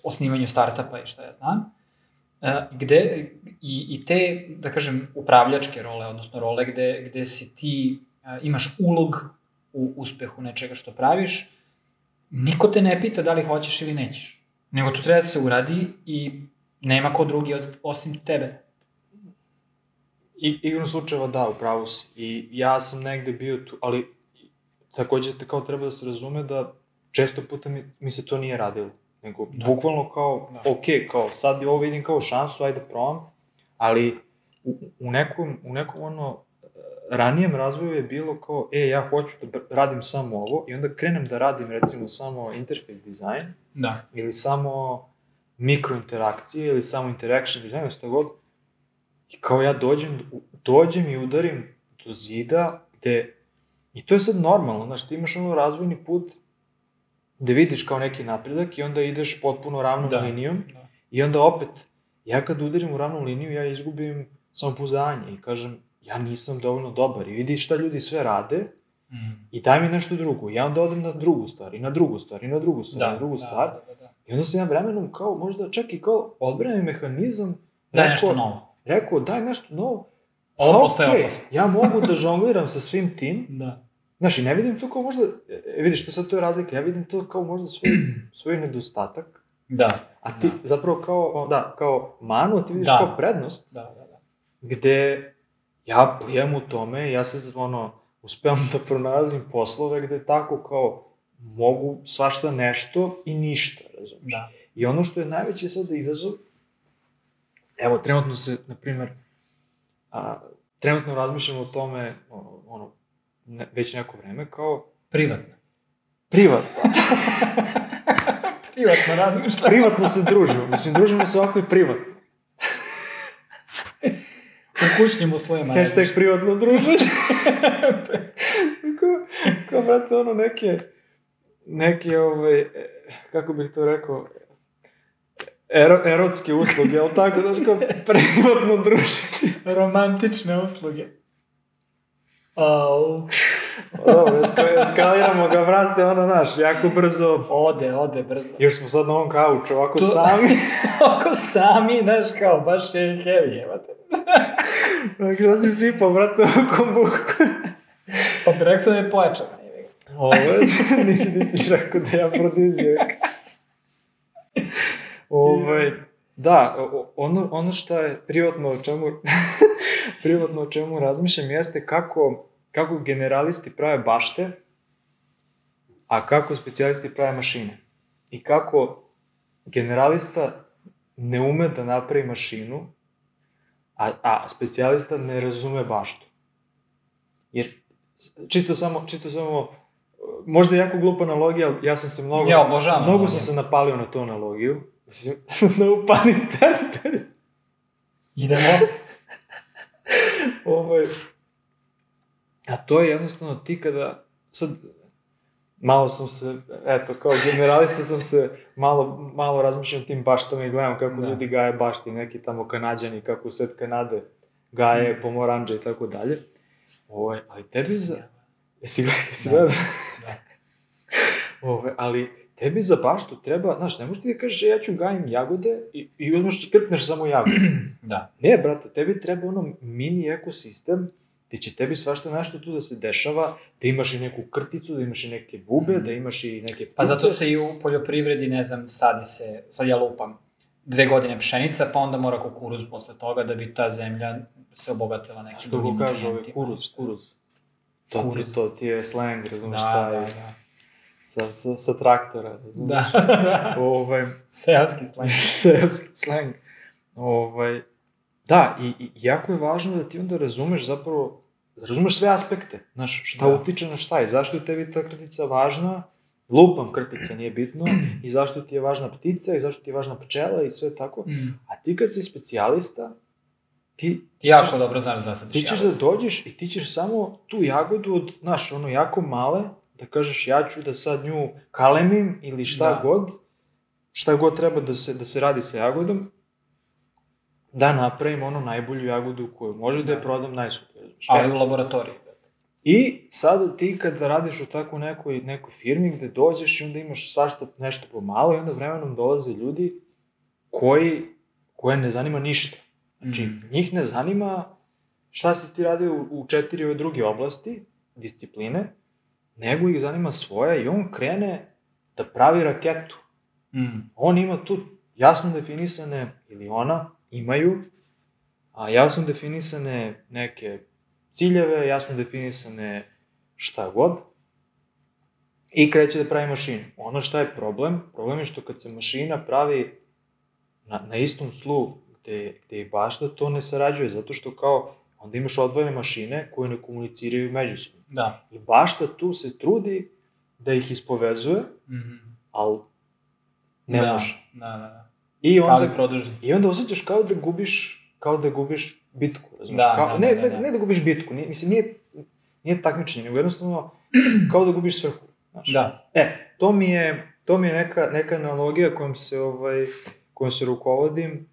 osnivanju startapa i šta ja znam, uh, gde i, i te, da kažem, upravljačke role, odnosno role gde, gde si ti, imaš ulog u uspehu nečega što praviš, niko te ne pita da li hoćeš ili nećeš. Nego to treba da se uradi i nema ko drugi od, osim tebe. I, igrom slučajeva da, u pravu si. I ja sam negde bio tu, ali takođe kao treba da se razume da često puta mi, mi se to nije radilo. Nego, Da. bukvalno kao, Da. ok, kao sad ovo vidim kao šansu, ajde probam, ali u, u nekom, u nekom ono, ranijem razvoju je bilo kao, e, ja hoću da radim samo ovo, i onda krenem da radim recimo samo interface dizajn, Da. ili samo mikrointerakcije, ili samo interaction design, ili šta god. I kao ja dođem, dođem i udarim do zida gde, i to je sad normalno, znaš, ti imaš ono razvojni put gde vidiš kao neki napredak i onda ideš potpuno ravnom Da. da. linijom Da. i onda opet, ja kad udarim u ravnu liniju, ja izgubim samopouzdanje i kažem, ja nisam dovoljno dobar i vidi šta ljudi sve rade Mm. i daj mi nešto drugo. Ja onda odem na drugu stvar, i na drugu stvar, i na drugu stvar, i na drugu stvar. Da, da, da. I onda sam ja vremenom kao, možda čak i kao odbrani mehanizam, Daj nešto novo. rekao, daj nešto novo. Ovo Pa postaje opasno. Ja mogu da žongliram sa svim tim, Da. Znaš, i ne vidim to kao možda, e, vidiš, to sad to je razlika, ja vidim to kao možda svoj, svoj nedostatak, Da. a ti Da. zapravo kao, da, kao manu, a ti vidiš Da. kao prednost, Da, da, da. gde ja plijem u tome, ja se ono, uspevam da pronalazim poslove gde tako kao mogu svašta nešto i ništa, razumiješ? Da. I ono što je najveći sada izazov, evo, trenutno se, na primer, a, trenutno razmišljam o tome, o- ono, ne, već neko vreme, kao Privatno. privatno. Privatno razmišljam. privatno se družimo. Mislim, družimo se ovako i privatno. U kućnim uslovima. Hashtag privatno druženje. kao, kao, brate, ono, neke, neke, ovaj, kako bih to rekao, ero, erotske usluge, ali tako, znaš, kao privatno druženje. Romantične usluge. Au. Dobro, eska- eskaliramo ga, brate, ono, naš, jako brzo. Ode, ode brzo. Još smo sad na ovom kauču, ovako To- sami. Oko sami, znaš, kao, baš je heavy, evo te. Dakle, da si sipao, brate, oko buku. Pa bi rekao sam da je ga. Ovo, niti nisi rekao da je afrodizijak. Ovaj, da, ono, ono što je privatno o čemu, privatno o čemu razmišljam jeste kako, kako generalisti prave bašte, a kako specijalisti prave mašine. I kako generalista ne ume da napravi mašinu, a, a specijalista ne razume baštu. Jer, čisto samo, čisto samo, možda je jako glupa analogija, ja sam se mnogo, Ja mnogo sam se napalio na tu analogiju. Mislim, no pun intended. Idemo. ovaj, a to je jednostavno ti kada, sad, malo sam se, eto, kao generalista sam se, malo, malo razmišljam tim baštama i gledam kako Da. ljudi gaje bašti, neki tamo kanadjani, kako u sred Kanade gaje Mm. pomoranđe i tako dalje. Ovaj, ali tebi za... Jesi? Jesi Da. gledao? Da. Ove, ali tebi za baštu treba, znaš, ne možeš ti da kažeš, "E, ja ću gajim jagode i, i uzmeš i krpneš samo jagode. Da. ne, brate, tebi treba ono mini ekosistem gde će tebi svašta nešto tu da se dešava, da imaš i neku krticu, da imaš i neke bube, Mhm. da imaš i neke Pa zato se i u poljoprivredi, ne znam, sadi se, sad ja lupam, dve godine pšenica, pa onda mora kukuruz posle toga da bi ta zemlja se obogatila nekim drugim ovaj nutrijentima. kuruz, kuruz. To, ti, Kuruz. to ti je slang, razumeš Da, šta da, je, da. Sa, sa, sa traktora, razumeš? Da, da. Ovaj, Seoski slang. seoski slang. Ovaj, da, i, i jako je važno da ti onda razumeš zapravo, da razumeš sve aspekte, znaš, šta Da. utiče na šta i zašto je tebi ta krtica važna, lupam krtica, nije bitno, i zašto ti je važna ptica, i zašto ti je važna pčela i sve tako. Mm. A ti kad si specijalista, ti, ti Jako ćeš, dobro znaš da zasadiš ti ćeš jagodu. da dođeš i ti ćeš samo tu jagodu od, znaš, ono jako male, da kažeš ja ću da sad nju kalemim ili šta Da. god, šta god treba da se, da se radi sa jagodom, da napravim ono najbolju jagodu koju može da je Da. prodam najskuplje. Ali u laboratoriji. I sada ti kada radiš u takvu nekoj, nekoj firmi gde dođeš i onda imaš svašta nešto pomalo i onda vremenom dolaze ljudi koji, koje ne zanima ništa. Znači, Mm. njih ne zanima šta si ti radio u, u četiri ove druge oblasti, discipline, nego ih zanima svoja i on krene da pravi raketu. Mm. On ima tu jasno definisane, ili ona, imaju, a jasno definisane neke ciljeve, jasno definisane šta god, i kreće da pravi mašinu. Ono šta je problem, problem je što kad se mašina pravi na, na istom tlu gde, gde je bašta, to ne sarađuje, zato što kao onda imaš odvojene mašine koje ne komuniciraju međusobno. Da. I bašta tu se trudi da ih ispovezuje, Mm. ali ne da. može. Da, da, da. I onda. I onda osjećaš kao da gubiš, kao da gubiš bitku, razumiješ? Da, kao, da, ne, da, ne, da. ne da gubiš bitku, nije, mislim, nije, nije takmičenje, nego jednostavno kao da gubiš svrhu. Znaš? Da. E, to mi je, to mi je neka, neka analogija kojom se, ovaj, kojom se rukovodim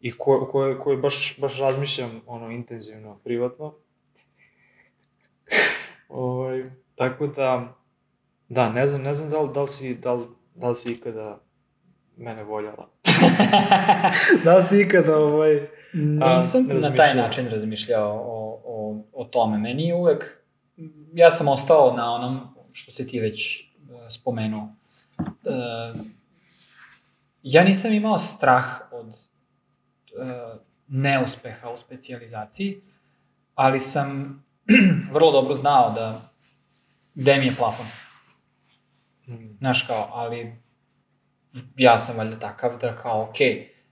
i ko, koje, koje baš, baš razmišljam ono, intenzivno, privatno. ovaj, tako da, da, ne znam, ne znam da li, da li si, da li, da li si ikada mene voljela. da li si ikada, ovaj, Nisam A, na taj način razmišljao o, o, o tome. Meni je uvek ja sam ostao na onom što si ti već uh, spomenuo. Uh, ja nisam imao strah od uh, neuspeha u specijalizaciji, ali sam vrlo dobro znao da gde mi je plafon. Mm. Znaš kao, ali ja sam valjda takav da kao, ok,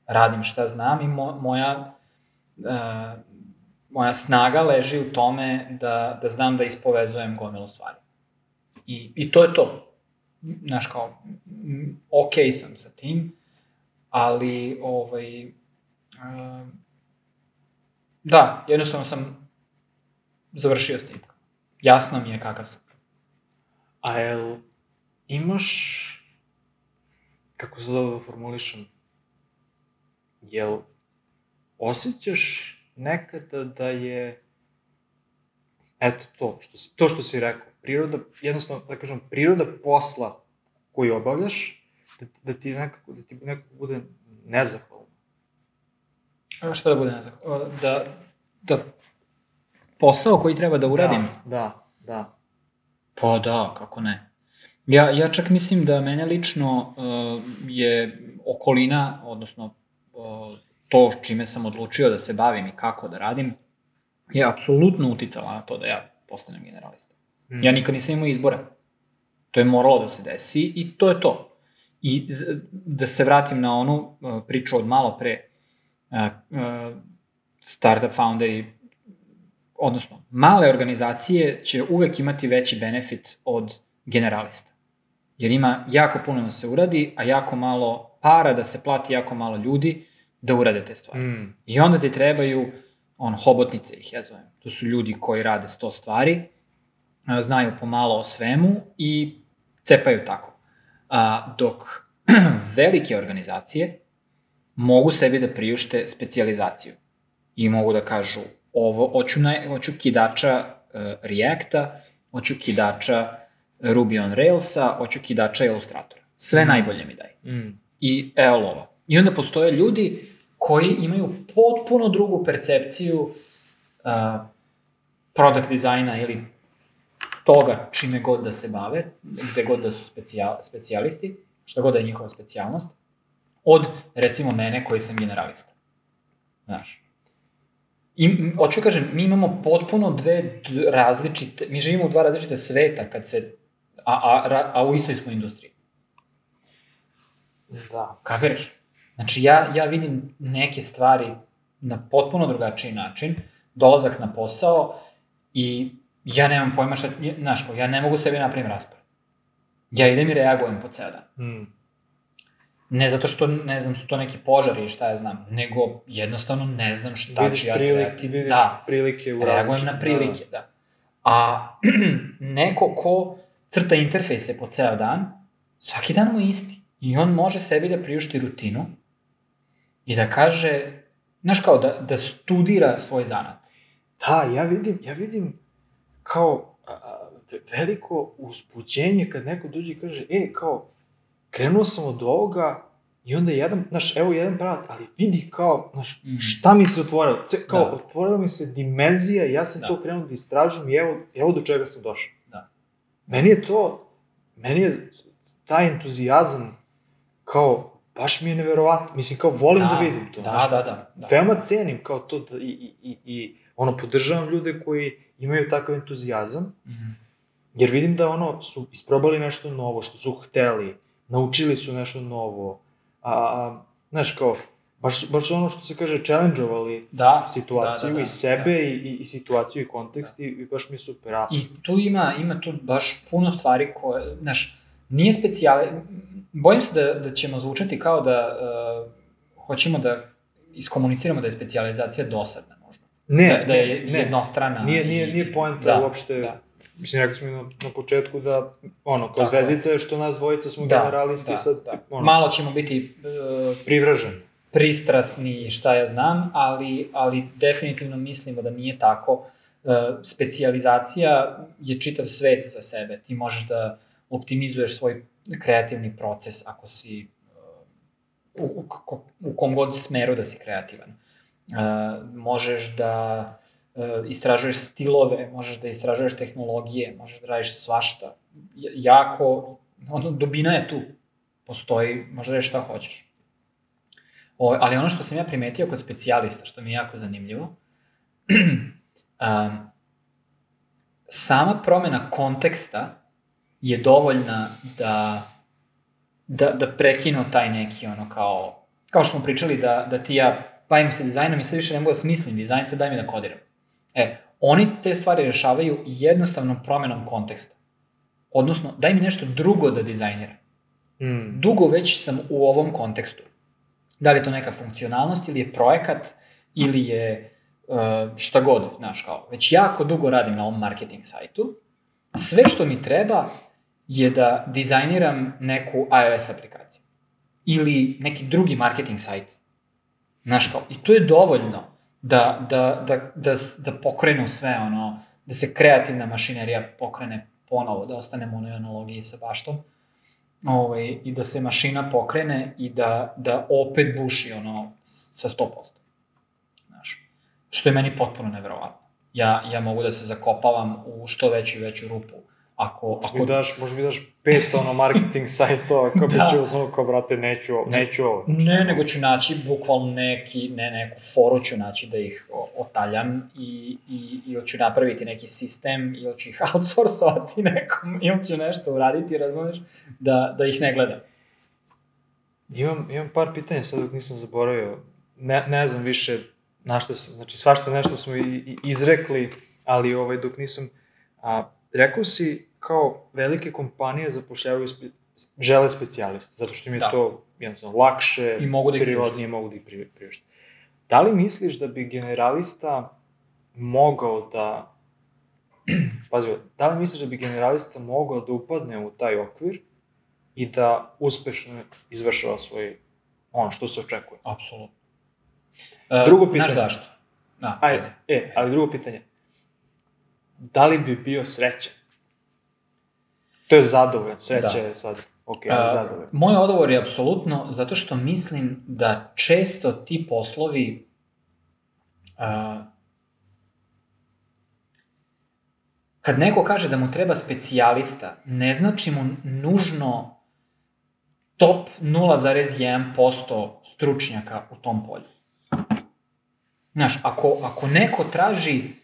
radim šta znam i mo, moja, uh, moja snaga leži u tome da, da znam da ispovezujem gomilu stvari. I, I to je to. Znaš kao, ok sam sa tim, ali ovaj, uh, da, jednostavno sam završio s tim. Jasno mi je kakav sam. A jel imaš, kako se dobro formulišem, jel osjećaš nekada da je, eto to, što si, to što si rekao, priroda, jednostavno, da kažem, priroda posla koji obavljaš, da, da ti nekako, da ti nekako bude nezahvalno. A šta da bude nezahvalno? Da, da posao koji treba da uradim? Da, da, da. Pa da, kako ne. Ja, ja čak mislim da mene lično uh, je okolina, odnosno uh, to čime sam odlučio da se bavim i kako da radim, je apsolutno uticala na to da ja postanem generalista. Mm. Ja nikad nisam imao izbora. To je moralo da se desi i to je to. I da se vratim na onu uh, priču od malo pre, uh, uh, startup founderi, odnosno, male organizacije će uvek imati veći benefit od generalista. Jer ima jako puno da se uradi, a jako malo para da se plati jako malo ljudi da urade te stvari. Mm. I onda ti trebaju, on, hobotnice ih ja zovem. To su ljudi koji rade sto stvari, znaju pomalo o svemu i cepaju tako. A, dok velike organizacije mogu sebi da priušte specijalizaciju i mogu da kažu ovo, hoću, naj, hoću kidača uh, Reacta, hoću kidača Ruby on Railsa, hoću kidača Illustratora. Sve Mm. najbolje mi daj Mm. i evo lova. I onda postoje ljudi koji imaju potpuno drugu percepciju uh, product dizajna ili toga čime god da se bave, gde god da su specijal, specijalisti, šta god da je njihova specijalnost, od, recimo, mene koji sam generalista. Znaš. I, hoću kažem, mi imamo potpuno dve različite, mi živimo u dva različite sveta kad se, a, a, a u istoj smo industriji. Da. Kapiraš? Znači, ja, ja vidim neke stvari na potpuno drugačiji način, dolazak na posao i ja nemam pojma šta, znaš, kao, ja ne mogu sebi napravim raspored. Ja idem i reagujem po ceo dan. Mm. Ne zato što, ne znam, su to neki požari i šta ja znam, nego jednostavno ne znam šta Vidiš, ću ja prilik, trebati. vidiš Da, prilike u reagujem na prilike, da. A neko ko crta interfejse po ceo dan, svaki dan mu je isti. I on može sebi da priušti rutinu i da kaže, znaš kao, da, da studira svoj zanat. Da, ja vidim, ja vidim kao a, a, ve- veliko uzbuđenje kad neko dođe i kaže, e, kao, krenuo sam od ovoga i onda jedan, znaš, evo jedan pravac, ali vidi kao, znaš, Mhm. šta mi se otvorilo, Ce, kao, Da. otvorila mi se dimenzija ja sam Da. to krenuo da istražujem i evo, evo do čega sam došao. Da. Meni je to, meni je taj entuzijazam kao, baš mi je neverovatno, mislim, kao, volim da, vidim to. Da, znaš, da, da. da. veoma cenim kao to da, i, i, i, i ono, podržavam ljude koji imaju takav entuzijazam, Mhm. jer vidim da ono, su isprobali nešto novo, što su hteli, naučili su nešto novo, a, a znaš, kao, baš, su- baš su ono što se kaže, challenge-ovali Da, situaciju da, da, da, i sebe i, i, i situaciju i kontekst i, i baš mi je super. A, I tu ima, ima tu baš puno stvari koje, znaš, nije specijale, bojim se da, da ćemo zvučati kao da uh, hoćemo da iskomuniciramo da je specijalizacija dosadna možda. ne, da, da je ne, jednostrana. nije, nije, nije poenta da, uopšte, Da. Mislim, rekli smo na, na početku da, ono, kao Tako zvezdica je što nas dvojica smo Da, generalisti, da, sad, da. ono, Malo ćemo biti uh, privrženi. pristrasni i šta ja znam, ali, ali definitivno mislimo da nije tako. Uh, specijalizacija je čitav svet za sebe. Ti možeš da optimizuješ svoj kreativni proces ako si uh, u, u, u kom god smeru da si kreativan. Uh, možeš da istražuješ stilove, možeš da istražuješ tehnologije, možeš da radiš svašta. Jako, ono, dubina je tu. Postoji, možda radiš šta hoćeš. O, ali ono što sam ja primetio kod specijalista, što mi je jako zanimljivo, um, sama promena konteksta je dovoljna da, da, da prekinu taj neki ono kao, kao što smo pričali da, da ti ja bavim se dizajnom i sad više ne mogu da smislim dizajn, sad daj mi da kodiram. E, oni te stvari rešavaju jednostavnom promenom konteksta. Odnosno, daj mi nešto drugo da dizajniram. Mm. Dugo već sam u ovom kontekstu. Da li je to neka funkcionalnost ili je projekat ili je uh, šta god, znaš kao. Već jako dugo radim na ovom marketing sajtu. Sve što mi treba je da dizajniram neku iOS aplikaciju. Ili neki drugi marketing sajt. Znaš kao, i to je dovoljno da, da, da, da, da pokrenu sve ono, da se kreativna mašinerija pokrene ponovo, da ostanemo u onoj analogiji sa baštom, ovaj, i da se mašina pokrene i da, da opet buši ono sa 100%. Znaš, što je meni potpuno neverovatno. Ja, ja mogu da se zakopavam u što veću i veću rupu. Ako, Možda ako, mi daš, možda mi daš pet ono marketing sajtova, kao Da. ću uzmano kao, brate, neću, ovo, neću ovo. Ne, nego ću naći bukvalno neki, ne neku foru ću naći da ih otaljam i, i, ili ću napraviti neki sistem, ili ću ih outsourcovati nekom, ili ću nešto uraditi, razumeš, da, da ih ne gledam. Imam, imam par pitanja sad dok nisam zaboravio. Ne, ne znam više na što sam, znači svašta nešto smo i, i izrekli, ali ovaj, dok nisam, a, rekao si kao velike kompanije zapošljavaju spe, žele specijaliste, zato što im je Da. to jednostavno lakše, I mogu da prirodnije, mogu da ih pri- priušte. Da li misliš da bi generalista mogao da, pazi, da li misliš da bi generalista mogao da upadne u taj okvir i da uspešno izvršava svoj, ono što se očekuje? Apsolutno. Drugo Znaš pitanje. zašto? Da, Ajde, e, ali drugo pitanje. Da li bi bio srećan? To je zadovoljan, sreća Da. je sad, ok, ali A, zadovoljan. Moj odgovor je apsolutno zato što mislim da često ti poslovi a, kad neko kaže da mu treba specijalista, ne znači mu nužno top 0,1% stručnjaka u tom polju. Znaš, ako, ako neko traži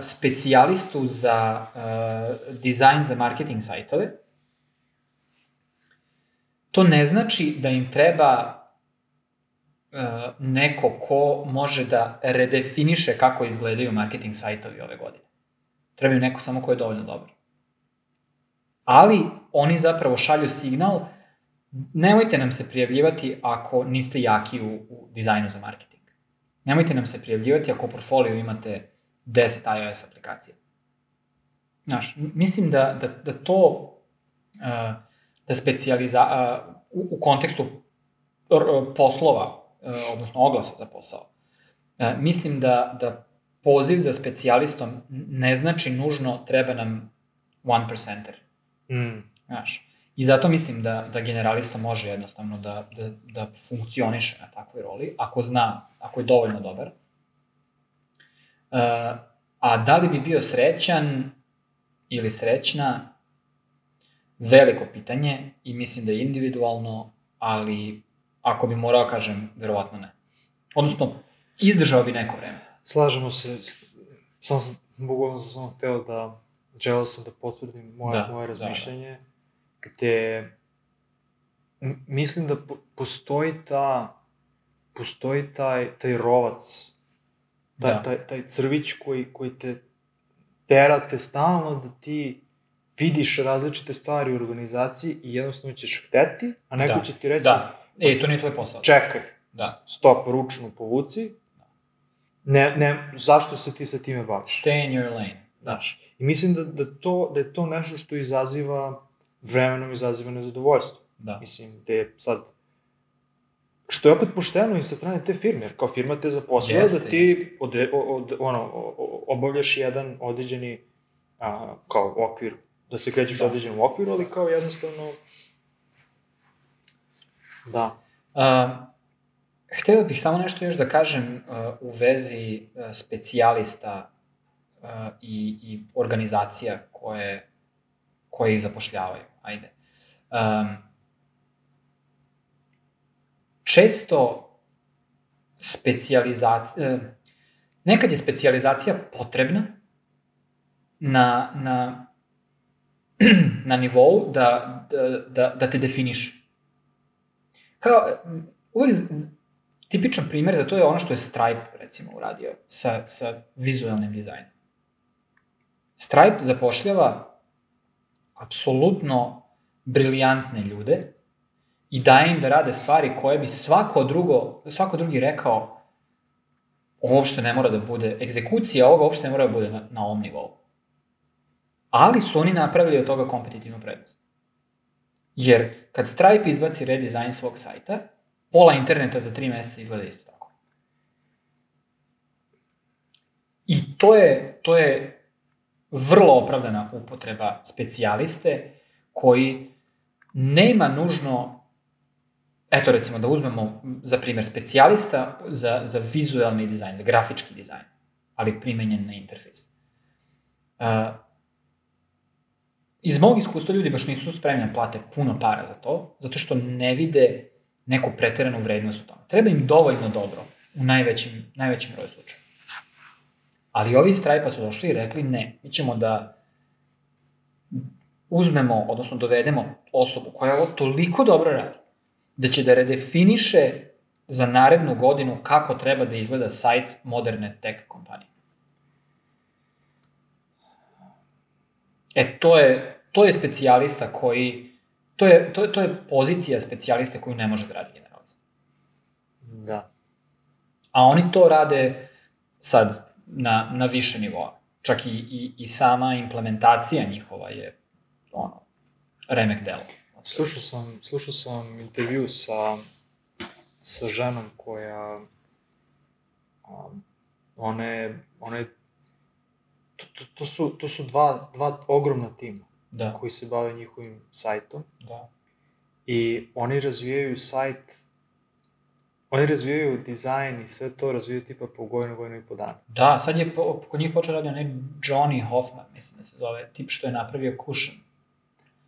specijalistu za uh, dizajn za marketing sajtove, to ne znači da im treba uh, neko ko može da redefiniše kako izgledaju marketing sajtovi ove godine. Treba im neko samo ko je dovoljno dobar. Ali oni zapravo šalju signal nemojte nam se prijavljivati ako niste jaki u, u dizajnu za marketing. Nemojte nam se prijavljivati ako u portfolio imate 10 iOS aplikacija. Znaš, mislim da, da, da to, da specijaliza, uh, u, u kontekstu poslova, odnosno oglasa za posao, mislim da, da poziv za specijalistom ne znači nužno treba nam one percenter. Mm. Znaš, I zato mislim da, da generalista može jednostavno da, da, da funkcioniše na takvoj roli, ako zna, ako je dovoljno dobar. A da li bi bio srećan ili srećna, veliko pitanje i mislim da je individualno, ali ako bi morao kažem, verovatno ne. Odnosno, izdržao bi neko vreme. Slažemo se, s- samo sam, bukvalno sam samo hteo da, želeo sam da potvrdim moje, Da, da, moje da, razmišljanje, da, gde m- mislim da po, postoji ta, postoji taj, taj rovac, taj, Da. taj, taj crvić koji, koji te tera te stalno da ti vidiš različite stvari u organizaciji i jednostavno ćeš hteti, a neko Da, će ti reći, Da. E, to nije tvoj posao. čekaj, Da. stop, ručnu povuci, ne, ne, zašto se ti sa time baviš? Stay in your lane. Znaš. I mislim da, da, to, da je to nešto što izaziva, vremenom izaziva nezadovoljstvo. Da. Mislim, da je sad, što je opet pošteno i sa strane te firme, jer kao firma te zaposlila Jeste, da ti jeste. od, od, ono, obavljaš jedan određeni a, kao okvir, da se krećeš Da. određenom okviru, ali kao jednostavno, da. Uh, hteo bih samo nešto još da kažem uh, u vezi uh, specijalista i, i organizacija koje, koje ih zapošljavaju. Ajde. Um, često specijalizacija, nekad je specijalizacija potrebna na, na, na nivou da, da, da, da te definiše. Kao, uvek tipičan primer za to je ono što je Stripe, recimo, uradio sa, sa vizualnim dizajnom. Stripe zapošljava apsolutno briljantne ljude i daje im da rade stvari koje bi svako drugo, svako drugi rekao ovo uopšte ne mora da bude, egzekucija ovoga uopšte ne mora da bude na, na ovom nivou. Ali su oni napravili od toga kompetitivnu prednost. Jer kad Stripe izbaci redizajn svog sajta, pola interneta za tri meseca izgleda isto tako. I to je, to je vrlo opravdana upotreba specijaliste koji nema nužno eto recimo da uzmemo za primjer specijalista za, za vizualni dizajn, za grafički dizajn, ali primenjen na interfejs. Uh, iz mog iskustva ljudi baš nisu spremni da plate puno para za to, zato što ne vide neku preteranu vrednost u tome. Treba im dovoljno dobro u najvećim, najvećim broju slučaja. Ali ovi iz Stripe-a su došli i rekli ne, mi ćemo da uzmemo, odnosno dovedemo osobu koja ovo toliko dobro radi, da će da redefiniše za narednu godinu kako treba da izgleda sajt moderne tech kompanije. E, to je, to je specijalista koji, to je, to, je, to je pozicija specijaliste koju ne može da radi generalista. Da. A oni to rade sad na, na više nivoa. Čak i, i, i sama implementacija njihova je ono, remek delo. Slušao sam, slušao sam intervju sa, sa ženom koja um, one, one to, to, to, su, to su dva, dva ogromna tima Da. koji se bave njihovim sajtom Da. i oni razvijaju sajt oni razvijaju dizajn i sve to razvijaju tipa po godinu, godinu i po dana. Da, sad je po, kod njih počeo radi onaj Johnny Hoffman, mislim da se zove, tip što je napravio Cushion.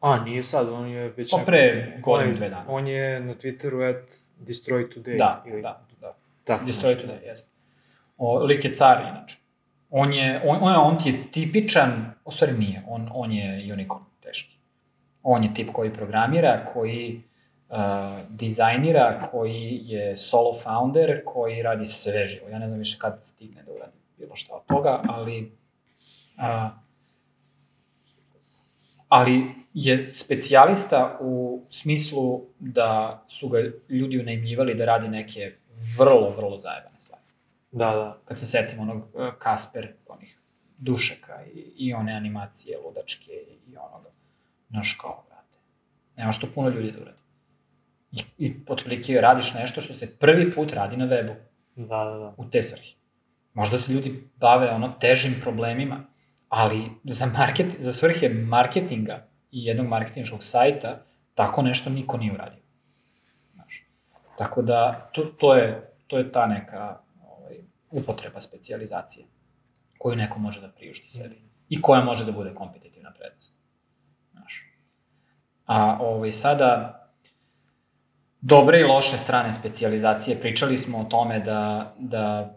A, nije sad, on je već... Pa pre godinu, dve dana. On je na Twitteru at Destroy Today. Da, ili, da, da. Tako Destroy nešto. Today, jeste. O, lik je car, inače. On je, on, on, on ti je tipičan, u stvari nije, on, on je unicorn, teški. On je tip koji programira, koji uh, dizajnira, koji je solo founder, koji radi sve živo. Ja ne znam više kad stigne da uradi bilo šta od toga, ali uh, ali je specijalista u smislu da su ga ljudi unajmljivali da radi neke vrlo, vrlo zajebane stvari. Da, da. Kad se setim onog uh, Kasper, onih dušeka i, i one animacije ludačke i onoga, znaš kao, brate, nema što puno ljudi da uradi. I, i otprilike radiš nešto što se prvi put radi na webu, Da, da, da. u te svrhe. Možda se ljudi bave ono težim problemima, ali za, market, za svrhe marketinga i jednog marketinškog sajta, tako nešto niko nije uradio. Znaš. Tako da, to, to, je, to je ta neka ovaj, upotreba specializacije koju neko može da priušti sebi i koja može da bude kompetitivna prednost. Znaš. A ovaj, sada, dobre i loše strane specijalizacije. Pričali smo o tome da, da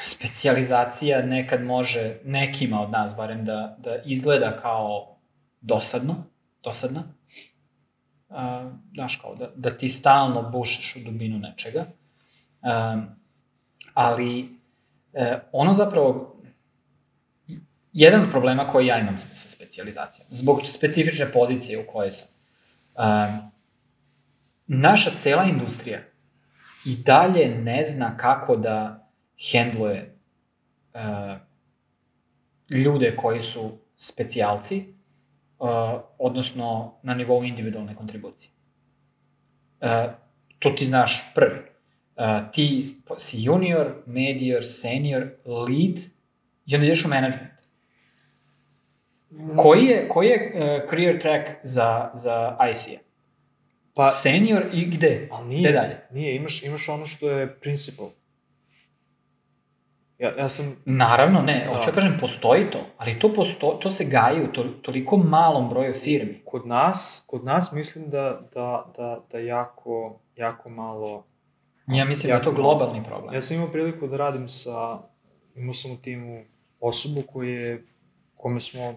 specijalizacija nekad može, nekima od nas barem, da, da izgleda kao dosadno, dosadna. Uh, znaš, kao da, da ti stalno bušeš u dubinu nečega. Um, ali uh, ono zapravo, jedan od problema koji ja imam sa specijalizacijom, zbog specifične pozicije u kojoj sam, um, naša cela industrija i dalje ne zna kako da hendluje uh, ljude koji su specijalci, uh, odnosno na nivou individualne kontribucije. Uh, to ti znaš prvi. Uh, ti si junior, medior, senior, lead i onda ideš u management. Koji je, koji je uh, career track za, za IC-a? Pa, Senior i gde? ali Gde nije, dalje? nije, imaš, imaš ono što je principal. Ja, ja sam... Naravno, ne, Da. hoću da kažem, postoji to, ali to, posto, to se gaji u to, toliko malom broju firmi. Kod nas, kod nas mislim da, da, da, da jako, jako malo... Ja mislim da je to jako malo. globalni problem. Ja sam imao priliku da radim sa, imao sam u timu osobu koji je, kome smo,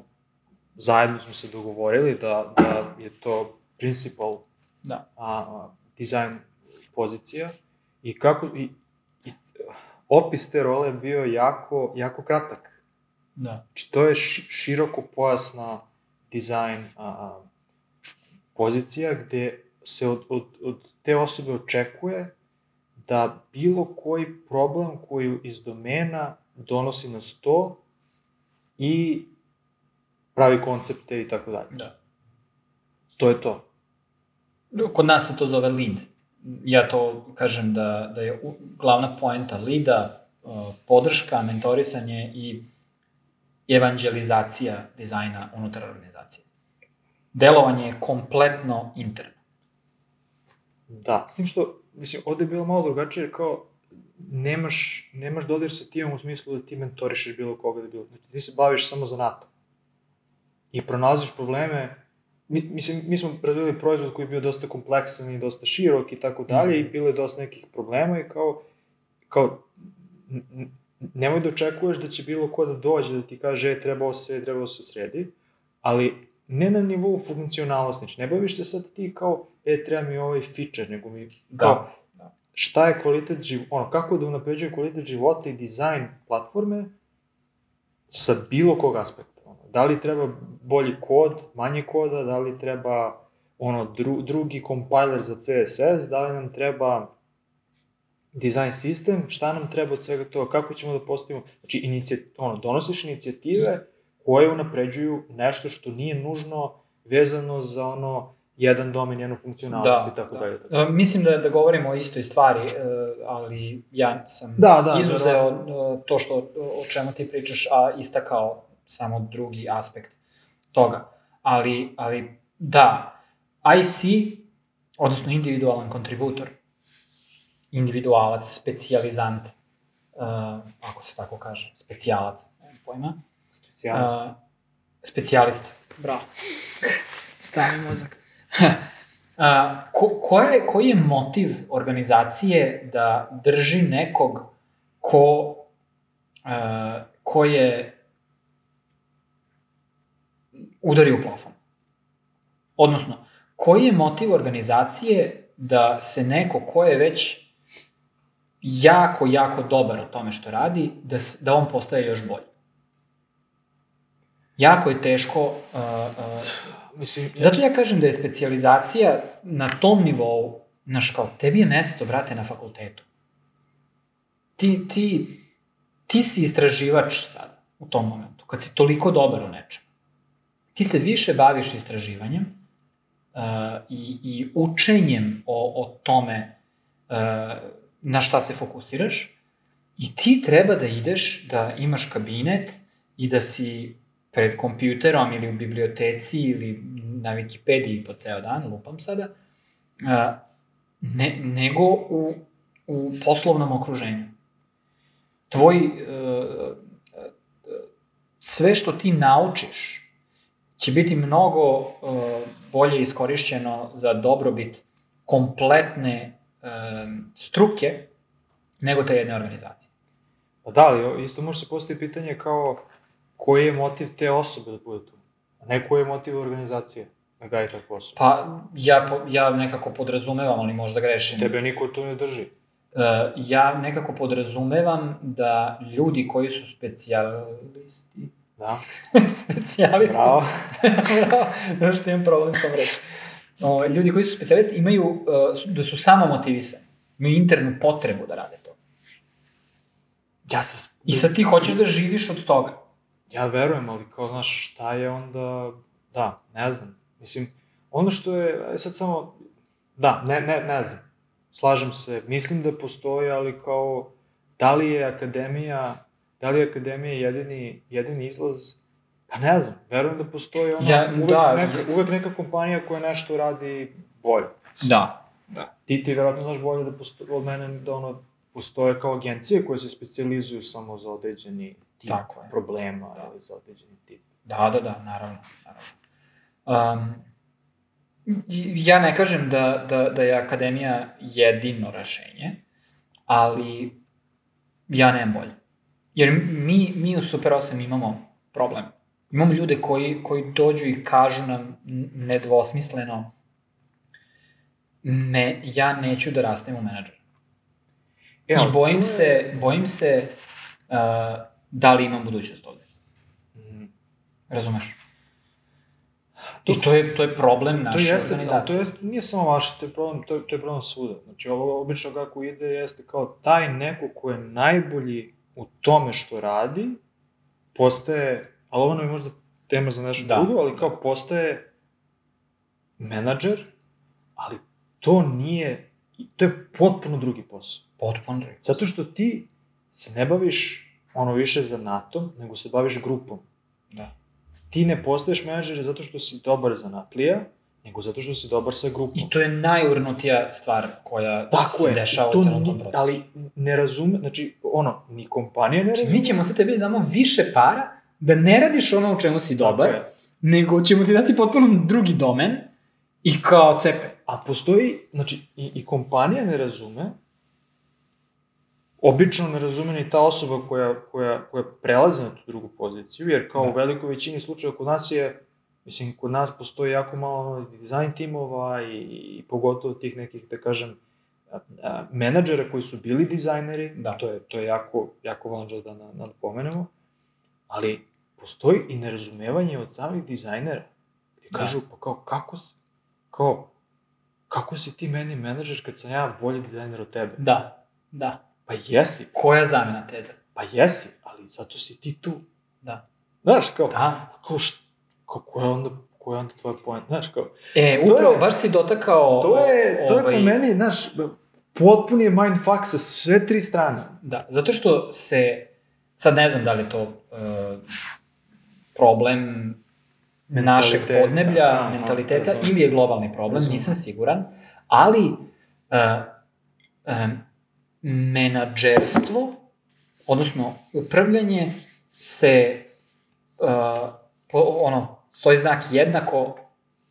zajedno smo se dogovorili da, da je to principal Da. a, a, dizajn pozicija i kako, i opis te role je bio jako, jako kratak. Da. Znači, to je ši, široko pojasna dizajn a, pozicija gde se od, od, od te osobe očekuje da bilo koji problem koji iz domena donosi na sto i pravi koncepte i tako dalje. Da. To je to. Kod nas se to zove lead. Ja to kažem da, da je glavna poenta leada uh, podrška, mentorisanje i evanđelizacija dizajna unutar organizacije. Delovanje je kompletno interno. Da, s tim što, mislim, ovde je bilo malo drugačije, jer kao, nemaš, nemaš dodir sa timom u smislu da ti mentorišeš bilo koga da bilo. Znači, ti se baviš samo za NATO. I pronalaziš probleme, mi, mislim, mi smo razvili proizvod koji je bio dosta kompleksan i dosta širok i tako dalje, i bilo je dosta nekih problema i kao, kao, nemoj da očekuješ da će bilo ko da dođe da ti kaže, e, treba ovo se, treba ovo se sredi, ali ne na nivou funkcionalnosti, znači ne baviš se sad ti kao, e, treba mi ovaj feature, nego mi, kao, Da. šta je kvalitet života, ono, kako da unapređujem kvalitet života i dizajn platforme sa bilo kog aspekta. Da li treba bolji kod, manje koda, da li treba ono, dru, drugi compiler za CSS, da li nam treba design sistem, šta nam treba od svega toga, kako ćemo da postavimo, znači, inicijat, ono, donosiš inicijative koje unapređuju nešto što nije nužno vezano za ono, jedan domen, jednu funkcionalnost i tako da. dalje. E, Mislim da, da govorimo o istoj stvari, e, ali ja sam Da, da, izuzeo e, to što, o čemu ti pričaš, a istakao samo drugi aspekt toga. Ali, ali da, IC, odnosno individualan kontributor, individualac, specijalizant, uh, ako se tako kaže, specijalac, nemam pojma, Specijalnost. uh, specijalista. Bravo. Stani mozak. Uh, ko, ko je, koji je motiv organizacije da drži nekog ko, uh, ko je udari u plafon? Odnosno, koji je motiv organizacije da se neko ko je već jako, jako dobar o tome što radi, da, da on postaje još bolji? Jako je teško uh, uh, Mislim, Zato ja kažem da je specijalizacija na tom nivou, znaš kao, tebi je mesto, brate, na fakultetu. Ti, ti, ti si istraživač sad, u tom momentu, kad si toliko dobar u nečem. Ti se više baviš istraživanjem uh, i, i učenjem o, o tome uh, na šta se fokusiraš i ti treba da ideš, da imaš kabinet i da si pred kompjuterom ili u biblioteci ili na Wikipediji po ceo dan, lupam sada, a, ne, nego u, u poslovnom okruženju. Tvoj, e, sve što ti naučiš će biti mnogo e, bolje iskorišćeno za dobrobit kompletne e, struke nego te jedne organizacije. Pa da, ali isto može se postaviti pitanje kao koji je motiv te osobe da bude tu, a ne koji je motiv organizacije da gaji takvu osobu. Pa ja, ja nekako podrazumevam, ali možda grešim. Tebe niko tu ne drži. Uh, ja nekako podrazumevam da ljudi koji su specijalisti, Da, specijalisti, bravo. bravo, znaš što imam problem s tom reći. O, ljudi koji su specijalisti imaju, uh, da su samo motivisani, imaju internu potrebu da rade to. Ja se... I sad ti hoćeš da živiš od toga. Ja verujem, ali kao, znaš, šta je onda... Da, ne znam. Mislim, ono što je, aj sad samo... Da, ne, ne, ne znam. Slažem se, mislim da postoji, ali kao, da li je akademija, da li je akademija jedini, jedini izlaz? Pa ne znam, verujem da postoji ono, Ja, uvek, da, neka, uvek neka kompanija koja nešto radi bolje. Da. Da. Ti, ti verovatno znaš bolje da postoji od mene da ono, postoje kao agencije koje se specializuju samo za određeni tip Tako je. problema Da. ili za određeni tip. Da, da, da, naravno. naravno. Um, ja ne kažem da, da, da je akademija jedino rešenje, ali ja nemam bolje. Jer mi, mi u Super 8 imamo problem. Imamo ljude koji, koji dođu i kažu nam nedvosmisleno me, ja neću da rastem u menadžer. I bojim to se, bojim se uh, da li imam budućnost ovde. Mm, Razumeš? I to je, to je problem To naše jeste, ali organizacije. to jeste, nije samo vaše, to je problem, to je, to je problem svuda. Znači, ovo obično kako ide jeste kao taj neko ko je najbolji u tome što radi, postaje, ali ovo nam je možda tema za nešto Da. drugo, ali kao postaje menadžer, ali to nije, to je potpuno drugi posao. Potpuno drugi. Zato što ti se ne baviš ono više zanatom, nego se baviš grupom. Da. Ti ne postaješ menadžer zato što si dobar zanatlija, nego zato što si dobar sa grupom. I to je najurnutija stvar koja Tako se je, dešava to u celom tom procesu. Ali ne razume, znači, ono, ni kompanija ne Znači, razume. mi ćemo sad tebi da damo više para da ne radiš ono u čemu si dobar, nego ćemo ti dati potpuno drugi domen i kao cepe. A postoji, znači, i, i kompanija ne razume, obično ne razume ni ta osoba koja, koja, koja prelazi na tu drugu poziciju, jer kao Da. u velikoj većini slučajeva kod nas je, mislim, kod nas postoji jako malo dizajn timova i, i pogotovo tih nekih, da kažem, a, a, menadžera koji su bili dizajneri, Da. to je, to je jako, jako važno da na- napomenemo, ali postoji i nerazumevanje od samih dizajnera, gde Da. kažu, pa kao, kako, kao, kako si ti meni menadžer kad sam ja bolji dizajner od tebe? Da, da. Pa jesi, Koja zamena teza? pa jesi, ali zato si ti tu. Da. Znaš, kao, Da. kao, št, kao, ko je onda, ko je onda tvoj point, znaš, kao, E, To upravo, je- baš si dotakao... to je, to je ovaj, po meni, znaš, potpuni je mindfuck sa sve tri strane. Da, zato što se, sad ne znam da li je to uh, problem našeg podneblja, aha, mentaliteta razumem. ili je globalni problem, Razumem. nisam siguran, ali uh, um, menadžerstvo, odnosno upravljanje se uh, po, ono, stoji znak jednako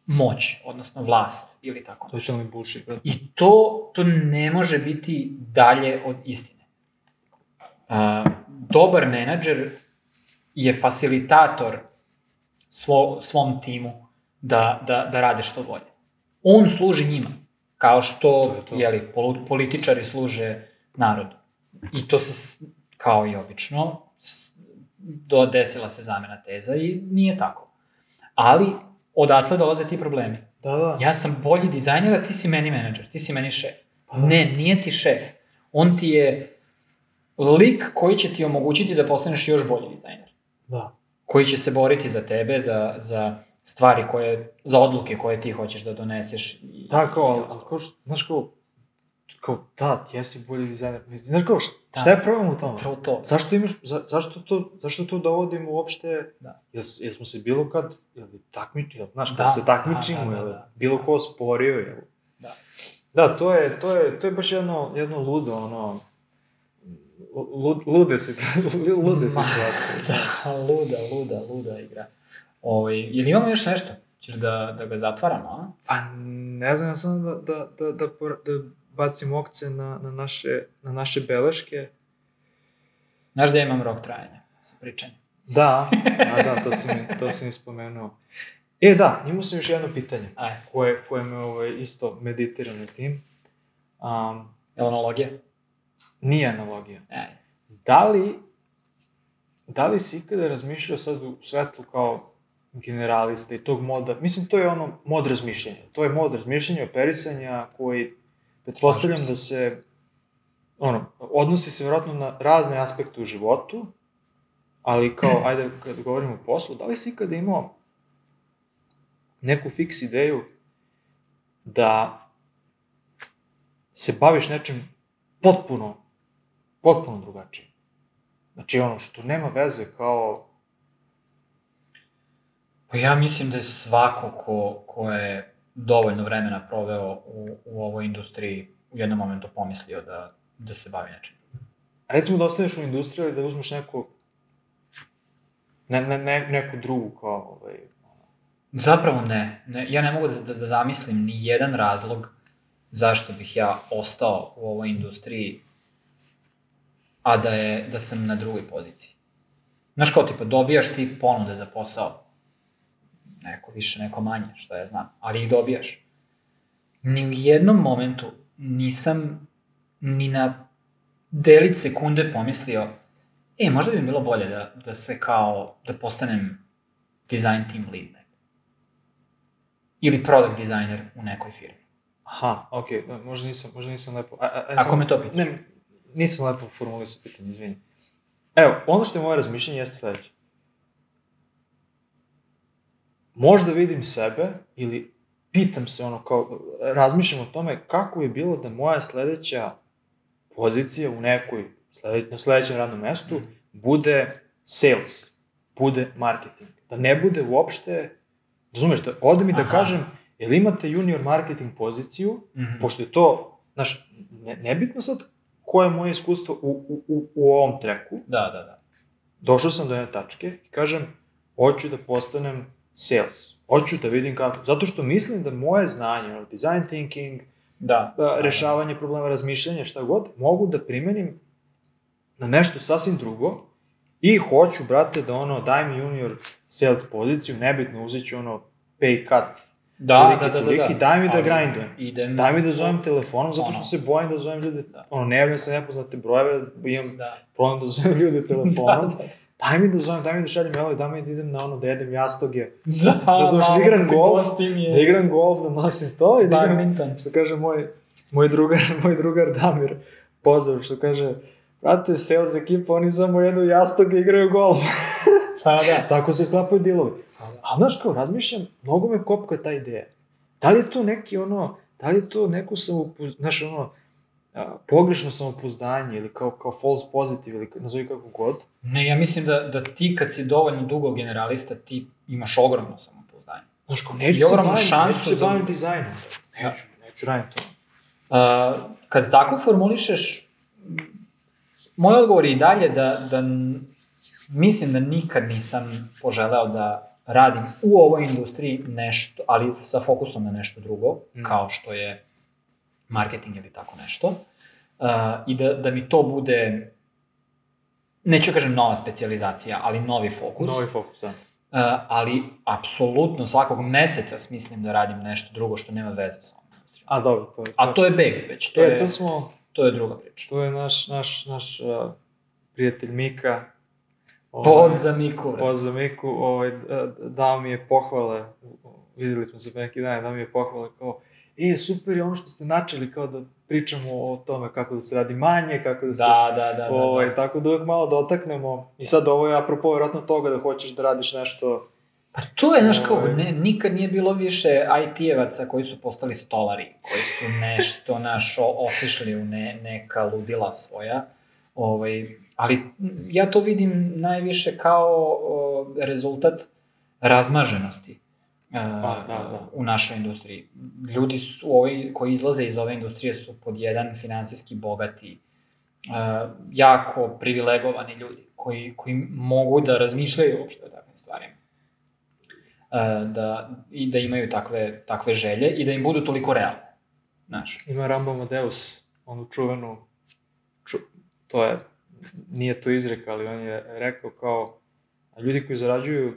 moć, odnosno vlast ili tako. Totalni bullshit, brate. I to, to ne može biti dalje od istine. A, dobar menadžer je facilitator svo, svom timu da, da, da rade što bolje. On služi njima, kao što To je to. Jeli, političari služe narodu. I to se, kao i obično, do, desila se zamena teza i nije tako. Ali, odatle dolaze ti problemi. Da, da. Ja sam bolji dizajner, a ti si meni menadžer, ti si meni šef. Pa da. Ne, nije ti šef. On ti je lik koji će ti omogućiti da postaneš još bolji dizajner. Da. Koji će se boriti za tebe, za, za stvari koje, za odluke koje ti hoćeš da doneseš. I, kao, ali, znaš, kao, kao, da, ti jesi bolji dizajner. Znaš, kao, šta, Da. šta je problem u tome? Upravo to. Zašto imaš, za, zašto to, zašto to dovodimo uopšte, Da. jel, jel smo se bilo kad, jel takmiči, jel, znaš, kad Da, se takmičimo, da, da, jel, da. bilo ko sporio, jel? Da. Da, to je, to je, to je baš jedno, jedno ludo, ono, lud, lude, situacije, lude situacije. Da, luda, luda, luda igra. Ovaj, jel imamo još nešto? Ćeš da, da ga zatvaramo, a? Pa ne znam, ja samo da, da, da, da, da bacim okce na, na, naše, na naše beleške. Znaš da ja imam rok trajanja sa pričanjem? Da, a da, to si mi, to si mi spomenuo. E, da, imao sam još jedno pitanje, Aj, koje, koje me ovaj, isto meditira na tim. Um, elonologija? nije analogija. Aj. Da li, da li si ikada razmišljao sad u svetlu kao generalista i tog moda, mislim, to je ono mod razmišljanja. To je mod razmišljanja, operisanja koji, pretpostavljam da se, ono, odnosi se vjerojatno na razne aspekte u životu, ali kao, ajde, kad govorimo o poslu, da li si ikada imao neku fiks ideju da se baviš nečim potpuno, potpuno drugačije. Znači ono što nema veze kao, Pa ja mislim da je svako ko, ko je dovoljno vremena proveo u, u ovoj industriji u jednom momentu pomislio da, da se bavi nečim. recimo da ostaneš u industriji ili da uzmeš neku, ne, ne, ne, neku drugu kao, ovaj, Zapravo ne. ne. Ja ne mogu da, da, da zamislim ni jedan razlog zašto bih ja ostao u ovoj industriji, a da, je, da sam na drugoj poziciji. Znaš kao, tipa, dobijaš ti ponude za posao. Neko više, neko manje, šta ja znam. Ali ih dobijaš. Ni u jednom momentu nisam ni na delić sekunde pomislio e, možda bi mi bilo bolje da, da se kao, da postanem design team lead. Ili product designer u nekoj firmi. Aha, okej, okay. možda nisam, možda nisam lepo... A, a, a Ako me to pitaš. Ne, nisam lepo formulisao pitanje, izvini. Evo, ono što je moje razmišljenje jeste sledeće. Možda vidim sebe ili pitam se ono kao, razmišljam o tome kako je bilo da moja sledeća pozicija u nekoj, slede, na sledećem radnom mestu bude sales, bude marketing. Da ne bude uopšte, razumeš, da ode mi da Aha. kažem, jel imate junior marketing poziciju, Mm -hmm. pošto je to, znaš, ne, nebitno sad koje je moje iskustvo u, u, u, u ovom treku, Da, da, da. došao sam do jedne tačke i kažem, hoću da postanem sales. Hoću da vidim kako. Zato što mislim da moje znanje, ono, design thinking, Da. a, rešavanje problema, razmišljanje, šta god, mogu da primenim na nešto sasvim drugo i hoću, brate, da ono, daj mi junior sales poziciju, nebitno, uzet ću ono pay cut, Da, Toliki, da, da, da, toliki, da. daj mi da grindujem. Idem. daj mi da zovem telefonom, zato što Ono. se bojim da zovem ljude, Da. ono, ne javljam se nepoznate brojeve, imam Da. problem da zovem ljude telefonom, da, da. Daj mi da zovem, daj mi da šaljem mailove, daj mi da idem na ono, da jedem jastoge, Da, da malo igram se golf, je. da igram golf, da nosim sto i da igram, što kaže moj, moj drugar, moj drugar Damir, pozdrav, što kaže, brate, sales ekipa, oni samo jedu jastoge i igraju golf. Pa da. Tako se sklapaju dilovi. Da. A znaš kao, razmišljam, mnogo me kopka ta ideja. Da li je to neki ono, da li je to neko samopouzdanje, znaš ono, pogrešno samopouzdanje ili kao, kao false positive ili nazovi kako god. Ne, ja mislim da, da ti kad si dovoljno dugo generalista, ti imaš ogromno samopouzdanje. Znaš kao, neću se bavim, neću se za- bavim dizajnom. Neću, neću radim to. Uh, kad tako formulišeš, moj odgovor je i dalje da, da mislim da nikad nisam poželeo da radim u ovoj industriji nešto, ali sa fokusom na nešto drugo, Mm. kao što je marketing ili tako nešto. Uh, I da, da mi to bude, neću kažem nova specializacija, ali novi fokus. Novi fokus, da. Uh, ali apsolutno svakog meseca smislim da radim nešto drugo što nema veze sa ovom industrijom. A dobro, to je to. A to je beg već, to e, je, to smo, to je druga priča. to je naš, naš, naš uh, prijatelj Mika. ovaj, Poz za Miku. Poz za Miku, ovaj, dao mi je pohvale, videli smo se pre neki dan, dao mi je pohvale kao, e, super je ono što ste načeli, kao da pričamo o tome kako da se radi manje, kako da se... Da, da, da. da, Ovaj, da. tako da uvek malo dotaknemo. I sad ovo je apropo vjerojatno toga da hoćeš da radiš nešto... Pa to je, znaš, kao, Ovaj. ne, nikad nije bilo više IT-evaca koji su postali stolari, koji su nešto, naš, o- otišli u ne, neka ludila svoja. Ovaj, ali ja to vidim najviše kao o, rezultat razmaženosti da, da. u našoj industriji. Ljudi su, ovi, koji izlaze iz ove industrije su pod jedan finansijski bogati, jako privilegovani ljudi koji, koji mogu da razmišljaju uopšte o takvim stvarima. Da, I da imaju takve, takve želje i da im budu toliko realne. Znaš, Ima Rambo Amadeus, onu čuvenu, ču, to je, nije to izreka, ali on je rekao kao, a ljudi koji zarađuju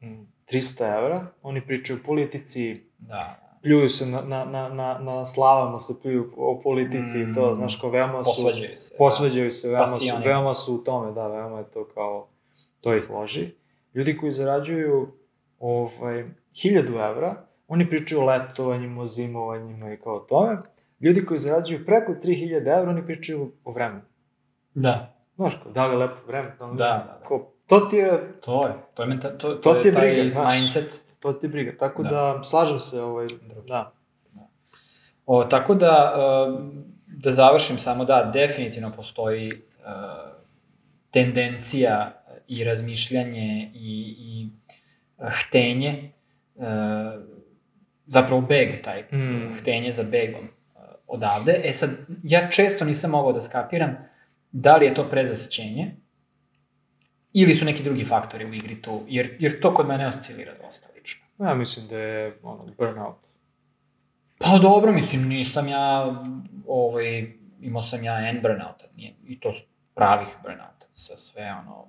mm, 300 evra, oni pričaju o politici, da, pljuju se na, na, na, na, na slavama se pljuju o politici i to, Mm. znaš, kao veoma su... posvađaju se. Posvađaju se, veoma su, veoma su u tome, da, veoma je to kao, to ih loži. Ljudi koji zarađuju ovaj, 1000 evra, oni pričaju o letovanjima, o zimovanjima i kao tome. Ljudi koji zarađuju preko 3000 evra, oni pričaju o vremenu. Da, Znaš, kao, da li je lepo vreme? Da, li- Da, da, da. To ti je, to je. To je, menta, to, to, To je ti je taj briga, znaš. mindset. to ti je briga. Tako da, Da. slažem se, ovaj, da. O, tako da, uh, da završim samo da, definitivno postoji uh, tendencija i razmišljanje i, i uh, htenje, uh, zapravo beg taj, Mm. htenje za begom odavde. E sad, ja često nisam mogao da skapiram da li je to prezasićenje, ili su neki drugi faktori u igri tu, jer, jer to kod mene oscilira dosta lično. Ja mislim da je ono, burnout. Pa dobro, mislim, nisam ja, ovaj, imao sam ja N burnouta, nije, i to pravih burnouta, sa sve ono,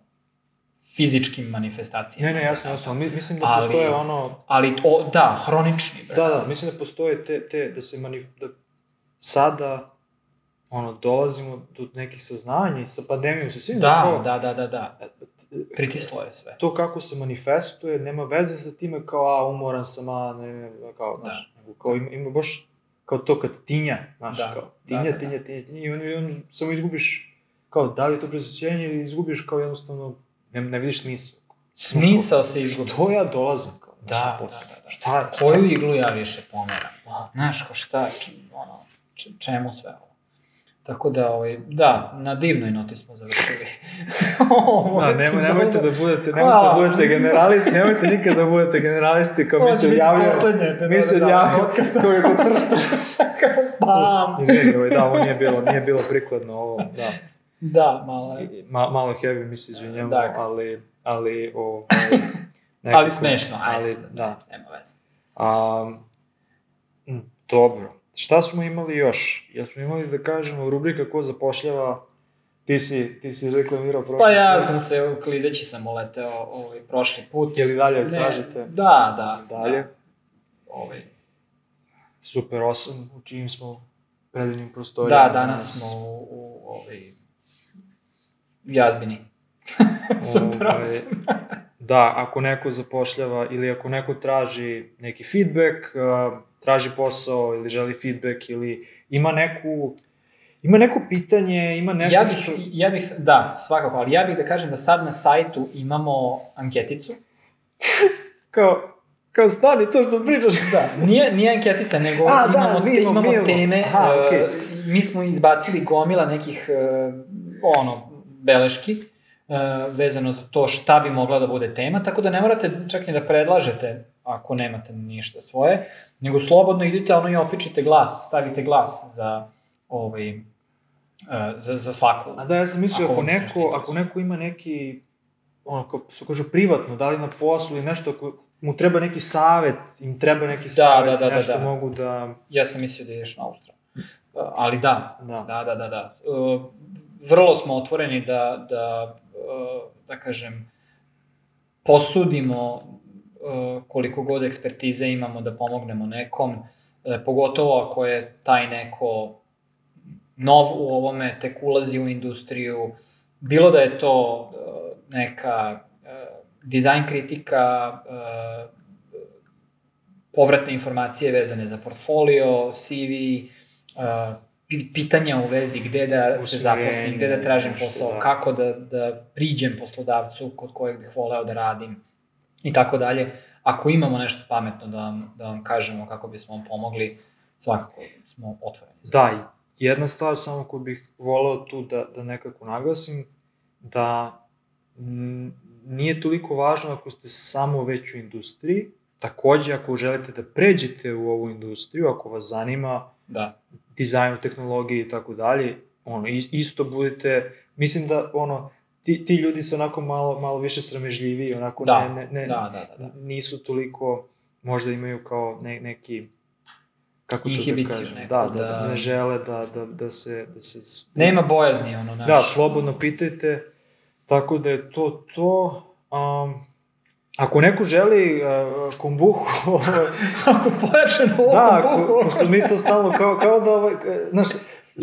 fizičkim manifestacijama. Ne, ne, jasno, jasno, ali mi- mislim da Ali- postoje ono, Ali, o, da, hronični burnout. Da, da, mislim da postoje te, te da se manif... da sada ono, dolazimo do nekih saznanja i sa pandemijom, sa svim Da, kao, da, da, da, da. Pritislo je sve. to kako se manifestuje nema veze sa time kao, a, umoran sam, a, ne, ne, kao, Da. znaš, nego kao ima, ima baš kao to kad tinja, znaš, Da, kao, da, tinja, da, da. tinja, tinja, tinja, i on, i on samo izgubiš, kao, da li je to presjećenje ili izgubiš kao jednostavno, ne, ne vidiš smisao. Smisao se izgubi. Što ja dolazim, kao, Da, da, da, da. Šta šta Koju iglu ja više pomeram? Znaš, ko šta, ono, čemu sve ovo? Tako da, ovaj, da, na divnoj noti smo završili. Da, nemoj, epizodu. nemojte da budete, nemojte da budete generalisti, nemojte nikad da budete generalisti kao mi se epizoda Mi se odjavljamo podcast. kao je kod tršta. Pam! Izvini, ovaj, da, ovo nije bilo, nije bilo prikladno ovo, da. Da, malo je. Ma, malo heavy, mi se izvinjamo, Da. ali, ali, ovaj, Ali smešno, ajde. ali, da. da. Nema veze. Um, dobro. Šta smo imali još? Jel smo imali da kažemo rubrika ko zapošljava Ti si, ti si reklamirao prošli Pa ja put. sam se, klizeći sam uleteo ovaj, prošli put. Je li dalje Ne, tražite? Da, da. Dalje? Da. Ovaj, Super 8, u čijim smo predivnim prostorijama. da, danas smo u, u ovaj, jazbini. Super Ovaj, osam. Da, ako neko zapošljava ili ako neko traži neki feedback, uh, traži posao ili želi feedback ili ima neku ima neko pitanje, ima nešto Ja bih, što... ja bih, da, svakako, ali ja bih da kažem da sad na sajtu imamo anketicu. Kao, kao stani to što pričaš. Da, nije, nije anketica, nego A, da, imamo, mi te, imamo, imamo imamo. teme. Aha, e, okej. mi smo izbacili gomila nekih e, ono, beleški e, vezano za to šta bi mogla da bude tema, tako da ne morate čak ni da predlažete ako nemate ništa svoje, nego slobodno idite ono i opičite glas, stavite glas za ovaj, e, za, za svaku. A da, ja sam mislio, Ako ako, neko, ako neko ima neki, ono, kao se kaže, privatno, da li na poslu ili nešto, ako mu treba neki savet, im treba neki savet, da, da, da, nešto da. mogu da... Ja sam mislio da ideš na Australiju. E, Ali da, Da. Da, da, da, da. E, vrlo smo otvoreni da, da, da kažem, posudimo koliko god ekspertize imamo da pomognemo nekom, e, pogotovo ako je taj neko nov u ovome, tek ulazi u industriju, bilo da je to e, neka e, dizajn kritika, e, povratne informacije vezane za portfolio, CV, pi- pitanja u vezi gde da se zaposlim, gde da tražim posao, da. kako da, da priđem poslodavcu kod kojeg bih voleo da radim i tako dalje. Ako imamo nešto pametno da vam, da vam kažemo kako bismo vam pomogli, svakako smo otvoreni. Da, jedna stvar samo koju bih voleo tu da, da nekako naglasim, da nije toliko važno ako ste samo već u industriji, takođe ako želite da pređete u ovu industriju, ako vas zanima Da. dizajnu, tehnologiji i tako dalje, ono, is- isto budete, mislim da, ono, ti, ti ljudi su onako malo, malo više sramežljiviji, onako Da, ne, ne, ne, Da, da, da. da. nisu toliko, možda imaju kao ne, neki, kako to da kažem, neku, da, da, da, da- ne žele da, da, da se, da se... Nema bojazni, ono, naš. Da, slobodno pitajte, tako da je to to. Um, ako neko želi uh, kombuhu, Ako pojačano ovo da, buhu. ako, pošto mi to stalno kao, kao da, ovaj, znaš,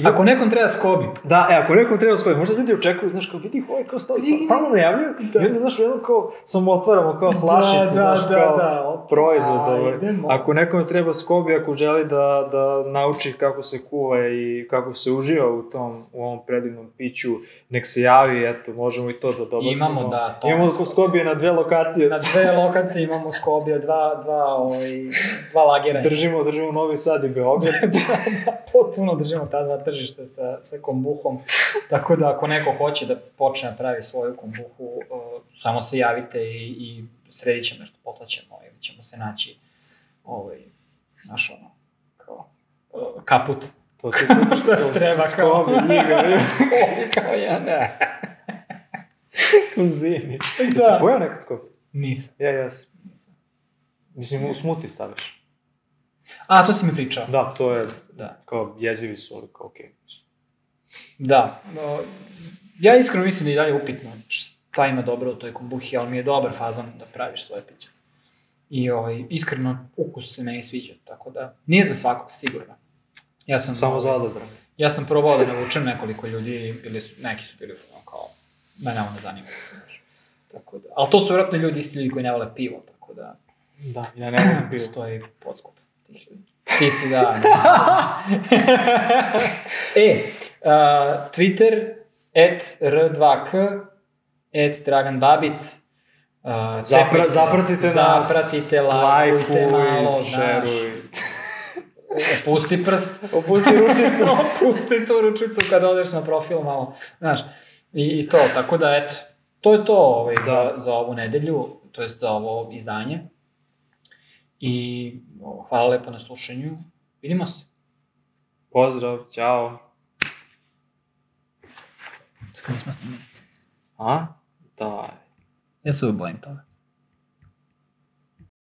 Ako nekom treba skobi, Da, e, ako nekom treba skoji, možda ljudi očekuju, znaš, kao vidi, ovaj kao sta, sta- stalno najavljuju, da. i onda, znaš, jedno kao, samo otvaramo kao flašicu, znaš, kao proizvod, ovaj. Ako nekome treba skobi, ako želi da, da nauči kako se kuva i kako se uživa u tom, u ovom predivnom piću, nek se javi, eto, možemo i to da dobacimo. Imamo, da, to Imamo je- skobije na dve lokacije. Na dve lokacije imamo skobija, dva, dva, ovaj, dva lagera. Držimo, držimo Novi Sad i Beograd. Potpuno držimo ta dva tržišta sa, sa kombuhom. Tako da ako neko hoće da počne da pravi svoju kombuhu, uh, samo se javite i, i sredit ćemo nešto, poslaćemo ili ćemo se naći ovaj, naš ono, kao, uh, kaput. To ti to, Šta treba kao? Skobi, njiga. Skobi kao ja, ne. U zimi. Da. Jesi pojao nekad skobi? Nisam. Ja, jes. Nisam. Mislim, u smuti staviš. A, to si mi pričao. Da, to je, Da. kao jezivi su, ali kao okej. Da. No, ja iskreno mislim da je dalje upitno šta ima dobro u toj kombuhi, ali mi je dobar fazan da praviš svoje piće. I ovaj, iskreno, ukus se meni sviđa, tako da nije za svakog sigurno. Ja sam, Samo za odabran. Ja sam probao da navučem nekoliko ljudi, bili su, neki su bili ono kao, mene ovo ne zanima. Tako da, ali to su vjerojatno ljudi isti ljudi koji ne vole pivo, tako da Da, ja ne volim pivo. tih ljudi. Ti si da. e, uh, Twitter, at r2k, at Dragan Babic, uh, Zapra, zapratite nas, zapratite, lajkujte malo, znaš, šeruj. opusti prst, Opusti ručicu. opusti tu ručicu kad odeš na profil malo, znaš, i, i to, tako da, eto, to je to ovaj, Da. za, za ovu nedelju, to jest za ovo izdanje. I hvala lepo na slušanju. Vidimo se. Pozdrav, ćao. Skoro smo snimili. A? Da. Ja se uvijek bojim toga.